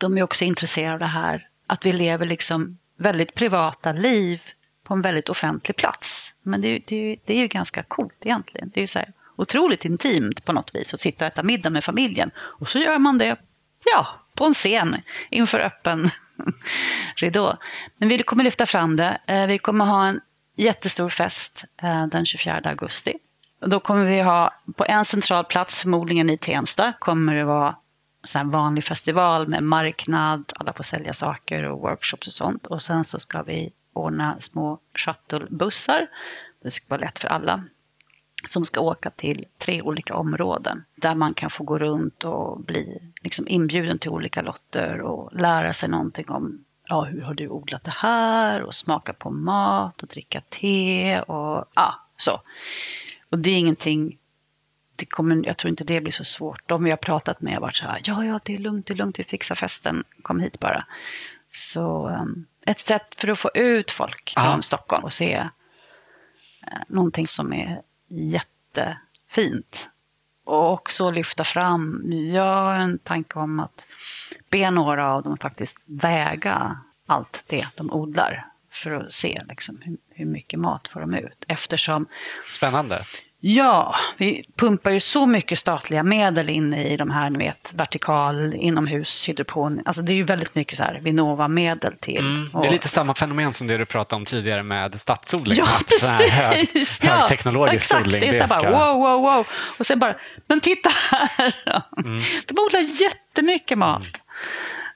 De är också intresserade av det här att vi lever liksom väldigt privata liv på en väldigt offentlig plats. Men det, det, det är ju ganska coolt egentligen. Det är ju så här otroligt intimt på något vis att sitta och äta middag med familjen. Och så gör man det, ja, på en scen inför öppen (laughs) ridå. Men vi kommer lyfta fram det. Eh, vi kommer ha en jättestor fest eh, den 24 augusti. Då kommer vi ha, på en central plats, förmodligen i Tensta, kommer det vara en vanlig festival med marknad, alla får sälja saker och workshops och sånt. Och sen så ska vi ordna små shuttlebussar. Det ska vara lätt för alla. Som ska åka till tre olika områden där man kan få gå runt och bli liksom inbjuden till olika lotter och lära sig någonting om ja, hur har du odlat det här? Och smaka på mat och dricka te och ja, så. Och det är ingenting, det kommer, jag tror inte det blir så svårt. De vi har pratat med har varit så här, ja, ja, det är lugnt, det är lugnt, vi fixar festen, kom hit bara. Så um, ett sätt för att få ut folk ja. från Stockholm och se uh, någonting som är jättefint. Och också lyfta fram, jag har en tanke om att be några av dem faktiskt väga allt det de odlar för att se liksom, hur, hur mycket mat får de ut. Eftersom... Spännande. Ja, vi pumpar ju så mycket statliga medel in i de här, ni vet, vertikal, inomhus, hydropon. Alltså det är ju väldigt mycket så här Vinnova-medel till. Mm, det är lite samma fenomen som det du pratade om tidigare med stadsodling. Ja, precis! Hög, högteknologisk ja, exakt. odling. Det är så här ska... bara wow, wow, wow. Och sen bara, men titta här! Mm. De odlar jättemycket mat. Mm.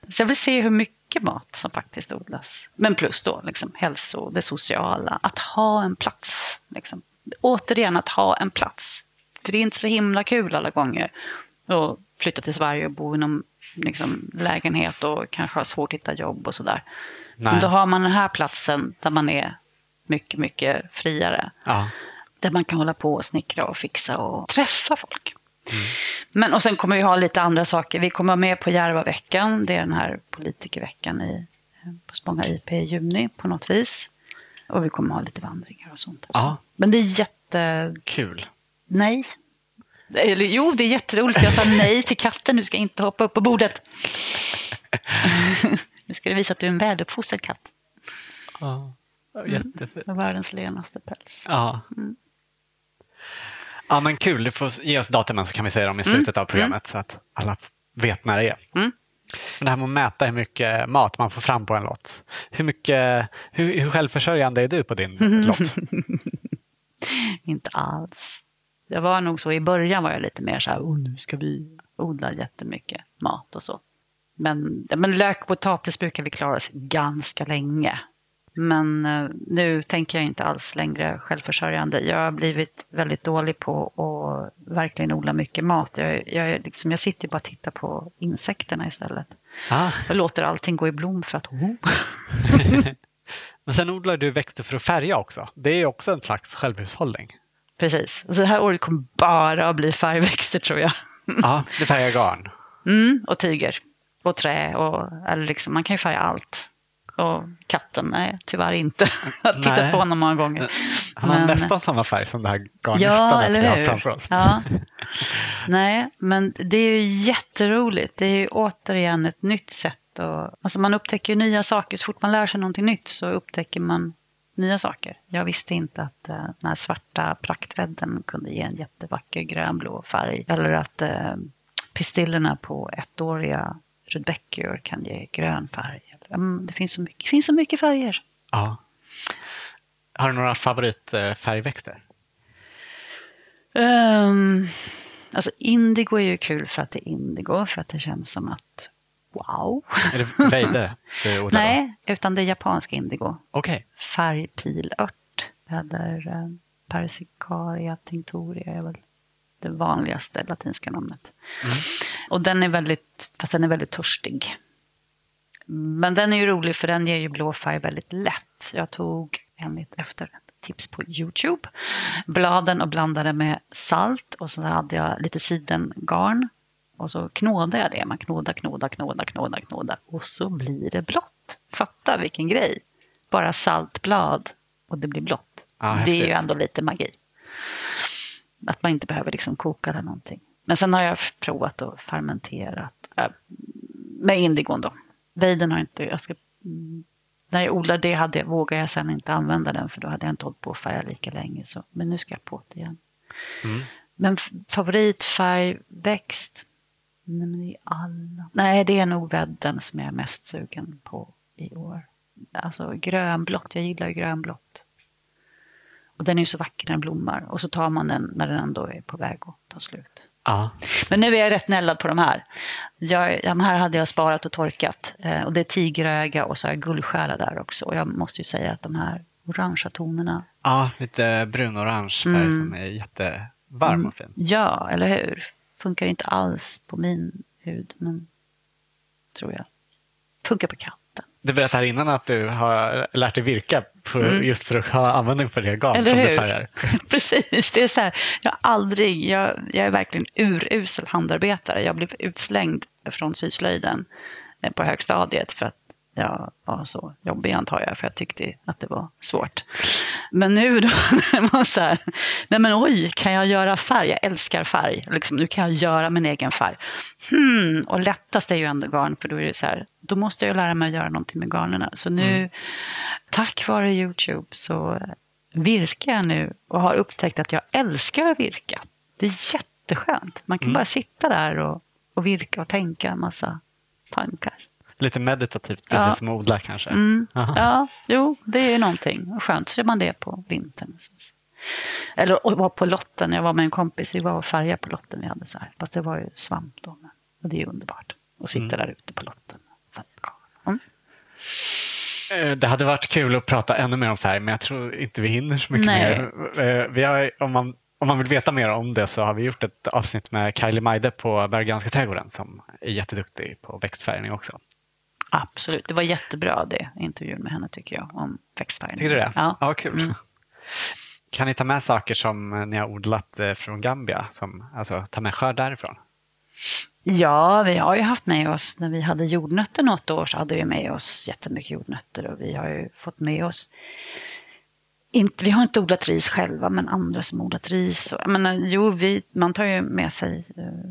Så jag vill se hur mycket mat som faktiskt odlas. Men plus då liksom, hälso, det sociala, att ha en plats. Liksom. Återigen, att ha en plats. För det är inte så himla kul alla gånger att flytta till Sverige och bo i någon liksom, lägenhet och kanske ha svårt att hitta jobb och sådär. Men då har man den här platsen där man är mycket, mycket friare. Ja. Där man kan hålla på och snickra och fixa och träffa folk. Mm. Men och sen kommer vi ha lite andra saker. Vi kommer vara med på Järvaveckan. Det är den här politikerveckan i, på Spånga IP i juni på något vis. Och vi kommer ha lite vandringar och sånt. Ja. Men det är jätte... Kul. Nej. Eller, jo, det är jätteroligt. Jag sa nej till katten. Du ska inte hoppa upp på bordet. (laughs) nu ska du visa att du är en väluppfostrad katt. Ja, jättefint. Mm. Världens lenaste päls. Ja. Mm. Ja, men kul. Du får ge oss datumen så kan vi säga dem i slutet av programmet så att alla vet när det är. Mm. Men det här med att mäta hur mycket mat man får fram på en lott. Hur, mycket, hur, hur självförsörjande är du på din (laughs) lott? Inte alls. Jag var nog så, i början var jag lite mer så här, oh, nu ska vi odla jättemycket mat och så. Men, men lök och potatis brukar vi klara oss ganska länge. Men eh, nu tänker jag inte alls längre självförsörjande. Jag har blivit väldigt dålig på att verkligen odla mycket mat. Jag, jag, liksom, jag sitter ju bara och tittar på insekterna istället. Ah. Jag låter allting gå i blom för att... Oh. (laughs) Men sen odlar du växter för att färga också. Det är också en slags självhushållning. Precis. Så det här året kommer bara att bli färgväxter tror jag. Ja, du färgar garn. Mm, och tyger. Och trä. Och, eller liksom, man kan ju färga allt. Och katten, nej tyvärr inte. (laughs) Jag har tittat på honom många gånger. Han har Men- nästan samma färg som det här Ja, garnistanet vi eller har framför oss. Ja. Nej, men det är ju jätteroligt. Det är ju återigen ett nytt sätt. Och, alltså man upptäcker ju nya saker. Så fort man lär sig någonting nytt så upptäcker man nya saker. Jag visste inte att eh, den här svarta praktvädden kunde ge en jättevacker grönblå färg. Eller att eh, pistillerna på ettåriga rudbeckior kan ge grön färg. Mm, det finns så mycket, det finns så mycket färger. Ja. Har du några favoritfärgväxter? Um, alltså indigo är ju kul för att det är indigo, för att det känns som att wow. Är det (laughs) då? Nej, utan det är japansk indigo. Okej. Färgpilört eller eh, Persicaria tinctoria är väl det vanligaste latinska namnet. Och den är väldigt, fast den är väldigt törstig. Men den är ju rolig för den ger ju blå färg väldigt lätt. Jag tog enligt efter ett tips på Youtube bladen och blandade med salt och så hade jag lite sidengarn och så knådade jag det. Man knådar, knådar, knådar, knådar, knådar och så blir det blått. Fatta vilken grej! Bara saltblad och det blir blått. Ja, det är ju ändå lite magi. Att man inte behöver liksom koka eller någonting. Men sen har jag provat och fermenterat äh, med indigon då. Vejden har inte, jag ska, när jag odlade det hade, vågade jag sen inte använda den för då hade jag inte hållit på att färga lika länge. Så, men nu ska jag på det igen. Mm. Men f- favoritfärgväxt? Nej, men alla. Nej, det är nog vädden som jag är mest sugen på i år. Alltså grönblått, jag gillar ju grönblått. Och den är ju så vacker när den blommar. Och så tar man den när den ändå är på väg att ta slut. Ja. Men nu är jag rätt nällad på de här. Jag, de här hade jag sparat och torkat. Eh, och det är tigeröga och så har jag guldstjära där också. Och jag måste ju säga att de här orangea tonerna. ja, lite brunorange färg Mm. som är jättevarm och fin. Ja, eller hur? Funkar inte alls på min hud, men tror jag. Funkar på katten. Du berättade här innan att du har lärt dig virka för, just för att ha användning för det garn Mm. Eller som du färgar. (laughs) Precis, det är så här. Jag aldrig, jag, jag är verkligen urusel handarbetare. Jag blev utslängd från syslöjden eh, på högstadiet för att jag var så jobbig antar jag, för jag tyckte att det var svårt. Men nu då, (laughs) när man så här, nej men oj, kan jag göra färg? Jag älskar färg. Liksom, nu kan jag göra min egen färg. Hmm, och lättast är ju ändå garn, för då är det så här, då måste jag lära mig att göra någonting med garnerna. Så nu, tack vare Youtube, så virkar jag nu och har upptäckt att jag älskar att virka. Det är jätteskönt. Man kan bara sitta där och, och virka och tänka en massa tankar. Lite meditativt, precis Ja. som att odla kanske. Mm. Ja, jo, det är någonting. Och Skönt, så gör man det på vintern. Eller vara på lotten. Jag var med en kompis, vi var och färgade på lotten vi hade så här. Fast det var ju svamp då. Men, det är underbart att sitta där ute på lotten. Mm. Eh, Det hade varit kul att prata ännu mer om färg, men jag tror inte vi hinner så mycket Nej. mer. Eh, Vi har, om, man, om man vill veta mer om det så har vi gjort ett avsnitt med Kylie Maide på Bergianska trädgården som är jätteduktig på växtfärgning också. Absolut, det var jättebra det intervjun med henne tycker jag. Om växtfärgning. Tycker du det? Ja. ja kul. Mm. Kan ni ta med saker som ni har odlat eh, från Gambia? Som, alltså ta med skörd därifrån? Ja, vi har ju haft med oss, när vi hade jordnötter något år så hade vi med oss jättemycket jordnötter och vi har ju fått med oss inte, vi har inte odlat ris själva, men andra som odlat ris. Och, jag menar, jo, vi, man tar ju med sig, eh,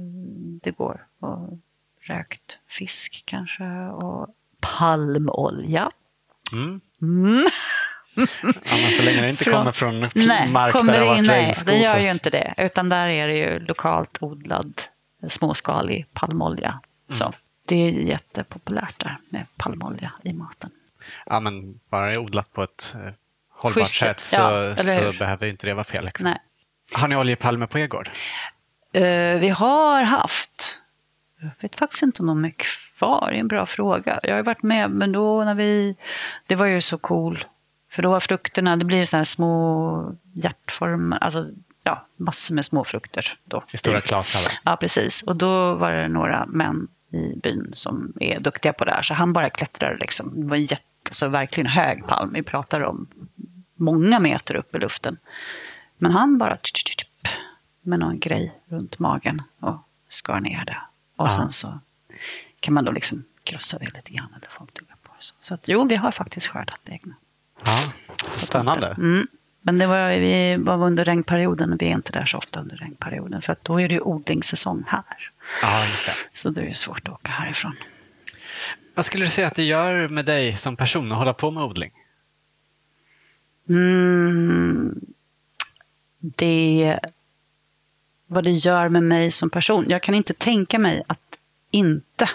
det går, och rökt fisk kanske och palmolja. Mm. Mm. Men så länge det inte Från- kommer från Nej, mark kommer där det har in, varit nej, regnskog. det gör ju inte det. Utan där är det ju lokalt odlad småskalig palmolja. Så det är jättepopulärt där med palmolja i maten. Ja, men bara det är odlat på ett eh, hållbart Schysst, sätt så, ja, så behöver inte det vara fel. Liksom. Nej. Har ni oljepalmer på er gård? Eh, vi har haft, jag vet faktiskt inte om de är kvar, det är en bra fråga. Jag har varit med, men då när vi, det var ju så cool. För då var frukterna, det blir sådana här små hjärtformer, alltså ja, massor med små frukter då. I stora klasar? Ja, precis. Och då var det några män i byn som är duktiga på det här. Så han bara klättrar liksom. Det var en jätte, alltså verkligen hög palm. Vi pratar om många meter upp i luften. Men han bara tch, tch, tch, tch, med någon grej runt magen och skar ner det. Och Ja. sen så kan man då liksom krossa det lite grann eller folk tugga på. det Så, så att, jo, vi har faktiskt skördat egna. Ja, spännande. Mm. Men det var, vi var under regnperioden och vi är inte där så ofta under regnperioden. För att då är det ju odlingssäsong här. Ja, just det. Så det är ju svårt att åka härifrån. Vad skulle du säga att det gör med dig som person att hålla på med odling? Mm, det, vad det gör med mig som person. Jag kan inte tänka mig att inte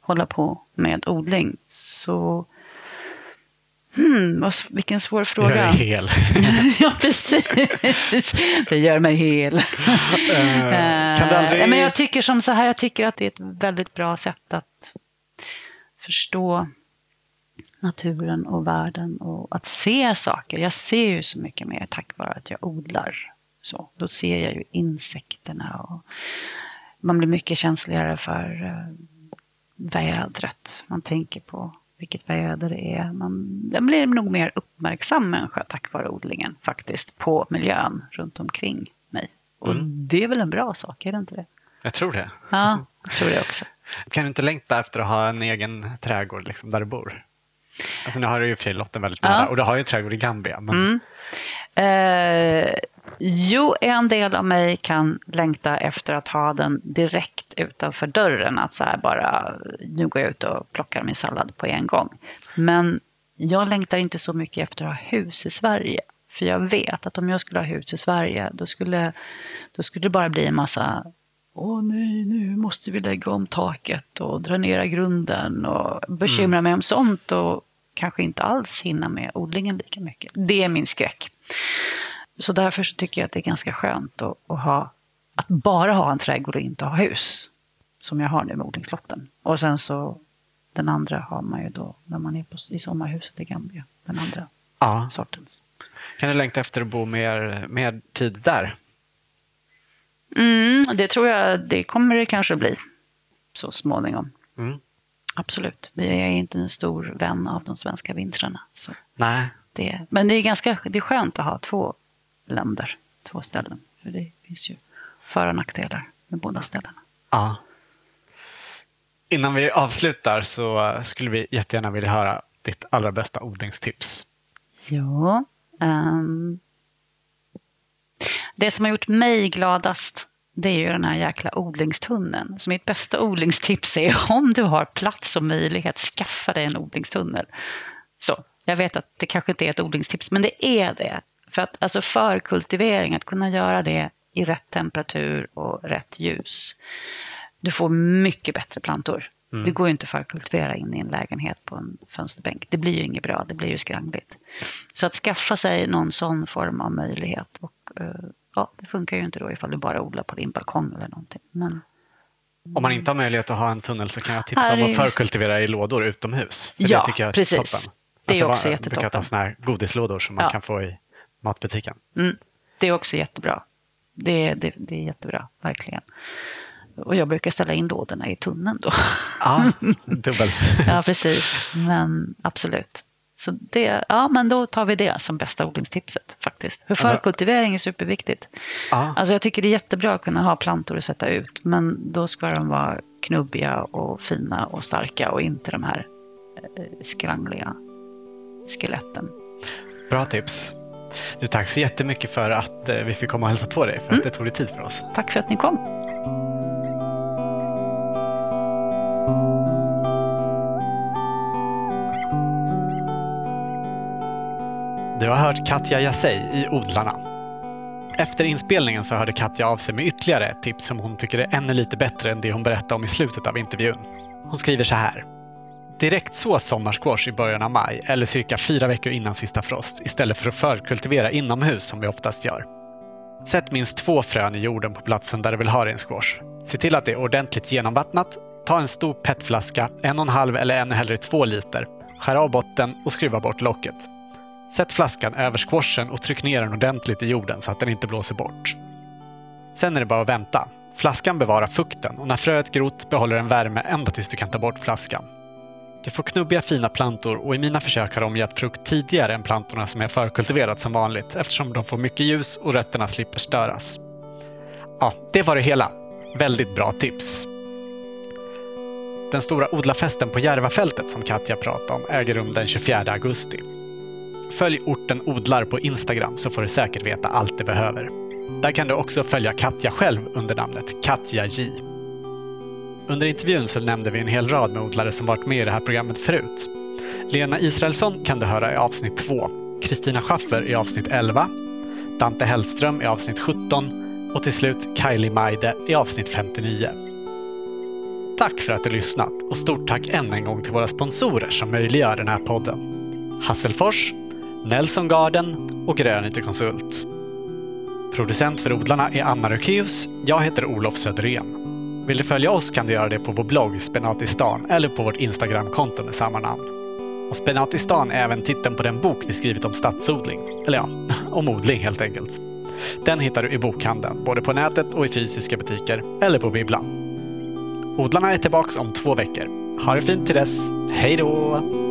hålla på med odling. Så, hmm, vad, vilken svår Gör fråga. dig hel. (laughs) ja, precis. Det gör mig hel. Eh, kan aldrig... Eh, Men jag tycker som så här, jag tycker att det är ett väldigt bra sätt att förstå naturen och världen och att se saker. Jag ser ju så mycket mer tack vare att jag odlar. Så, då ser jag ju insekterna och man blir mycket känsligare för eh, vädret. Man tänker på vilket väder det är. Man, jag blir nog mer uppmärksam människa tack vare odlingen faktiskt på miljön runt omkring mig. Och det är väl en bra sak, är det inte det? Jag tror det. Ja, jag tror det också. Kan du inte längta efter att ha en egen trädgård liksom, där du bor? Alltså nu har du ju i och för sig Lotten väldigt nära Ja. och du har ju en trädgård i Gambia. Men... Mm. Eh, jo, en del av mig kan längta efter att ha den direkt utanför dörren. Att så här bara, nu går jag ut och plockar min sallad på en gång. Men jag längtar inte så mycket efter att ha hus i Sverige. För jag vet att om jag skulle ha hus i Sverige, då skulle, då skulle det bara bli en massa Åh nej, nu måste vi lägga om taket och dränera grunden och bekymra mig om sånt och kanske inte alls hinna med odlingen lika mycket. Det är min skräck. Så därför så tycker jag att det är ganska skönt att, att, ha, att bara ha en trädgård och inte ha hus. Som jag har nu med odlingslotten. Och sen så den andra har man ju då när man är på, i sommarhuset i Gambia. Den andra Ja. sortens. Kan du längta efter att bo mer, mer tid där? Mm, det tror jag, det kommer det kanske bli så småningom. Mm. Absolut. Jag är inte en stor vän av de svenska vintrarna. Så Nej. Det, men det är ganska det är skönt att ha två länder, två ställen. För det finns ju för och nackdelar med båda ställena. Ja. Innan vi avslutar så eh, skulle vi jättegärna vilja höra ditt allra bästa odlingstips. Ja. ehm, det som har gjort mig gladast det är ju den här jäkla odlingstunneln. Så mitt bästa odlingstips är om du har plats och möjlighet, skaffa dig en odlingstunnel. Så, jag vet att det kanske inte är ett odlingstips, men det är det. För att alltså förkultivering, att kunna göra det i rätt temperatur och rätt ljus. Du får mycket bättre plantor. Det går ju inte att förkultivera in i en lägenhet på en fönsterbänk. Det blir ju inget bra, det blir ju skrangligt. Så att skaffa sig någon sån form av möjlighet. Och, eh, ja, det funkar ju inte då ifall du bara odlar på din balkong eller någonting. Men Om man inte har möjlighet att ha en tunnel så kan jag tipsa om att förkultivera i lådor utomhus. För Ja, precis. Det är Alltså, också jättetoppen. brukar ta såna här godislådor som man Ja. kan få i matbutiken. Mm, det är också jättebra. Det, det, det är jättebra, verkligen. Och jag brukar ställa in lådorna i tunneln då. Ja, (laughs) dubbel. ja, precis. Men absolut. Så det, ja, men då tar vi det som bästa odlingstipset faktiskt. För förkultivering är superviktigt. Ja. Alltså jag tycker det är jättebra att kunna ha plantor att sätta ut. Men då ska de vara knubbiga och fina och starka och inte de här eh, skrangliga skeletten. Bra tips. Du, tack så jättemycket för att eh, vi fick komma och hälsa på dig, för Mm. att det tog dig tid för oss. Tack för att ni kom. Du har hört Katja Jassej i Odlarna. Efter inspelningen så hörde Katja av sig med ytterligare ett tips som hon tycker är ännu lite bättre än det hon berättade om i slutet av intervjun. Hon skriver så här. Direkt så sommarsquash i början av maj eller cirka fyra veckor innan sista frost istället för att förkultivera inomhus som vi oftast gör. Sätt minst två frön i jorden på platsen där du vill ha din squash. Se till att det är ordentligt genomvattnat. Ta en stor petflaska, en och en halv eller ännu hellre två liter. Skär av botten och skruva bort locket. Sätt flaskan över squashen och tryck ner den ordentligt i jorden så att den inte blåser bort. Sen är det bara att vänta. Flaskan bevarar fukten och när fröet grott behåller den värme ända tills du kan ta bort flaskan. Du får knubbiga fina plantor och i mina försök har de gett frukt tidigare än plantorna som är förkultiverat som vanligt eftersom de får mycket ljus och rötterna slipper störas. Ja, det var det hela. Väldigt bra tips. Den stora odlarfesten på Järvafältet som Katja pratade om äger rum den 24 augusti. Följ orten Odlar på Instagram så får du säkert veta allt du behöver. Där kan du också följa Katja själv under namnet Katja J. Under intervjun så nämnde vi en hel rad med odlare som varit med i det här programmet förut. Lena Israelsson kan du höra i avsnitt 2, Kristina Schaffer i avsnitt 11, Dante Hellström i avsnitt 17 och till slut Kylie Maide i avsnitt 59. Tack för att du lyssnat och stort tack än en gång till våra sponsorer som möjliggör den här podden. Hasselfors, Nelson Garden och Grönyte Konsult. Producent för odlarna är Anna Rökeus. Jag heter Olof Söderén. Vill du följa oss kan du göra det på vår blogg Spenatistan eller på vårt Instagramkonto med samma namn. Och Spenatistan är även titeln på den bok vi skrivit om stadsodling. Eller ja, (laughs) om odling helt enkelt. Den hittar du i bokhandeln, både på nätet och i fysiska butiker, eller på bibblan. Odlarna är tillbaks om två veckor. Ha det fint till dess. Hej då!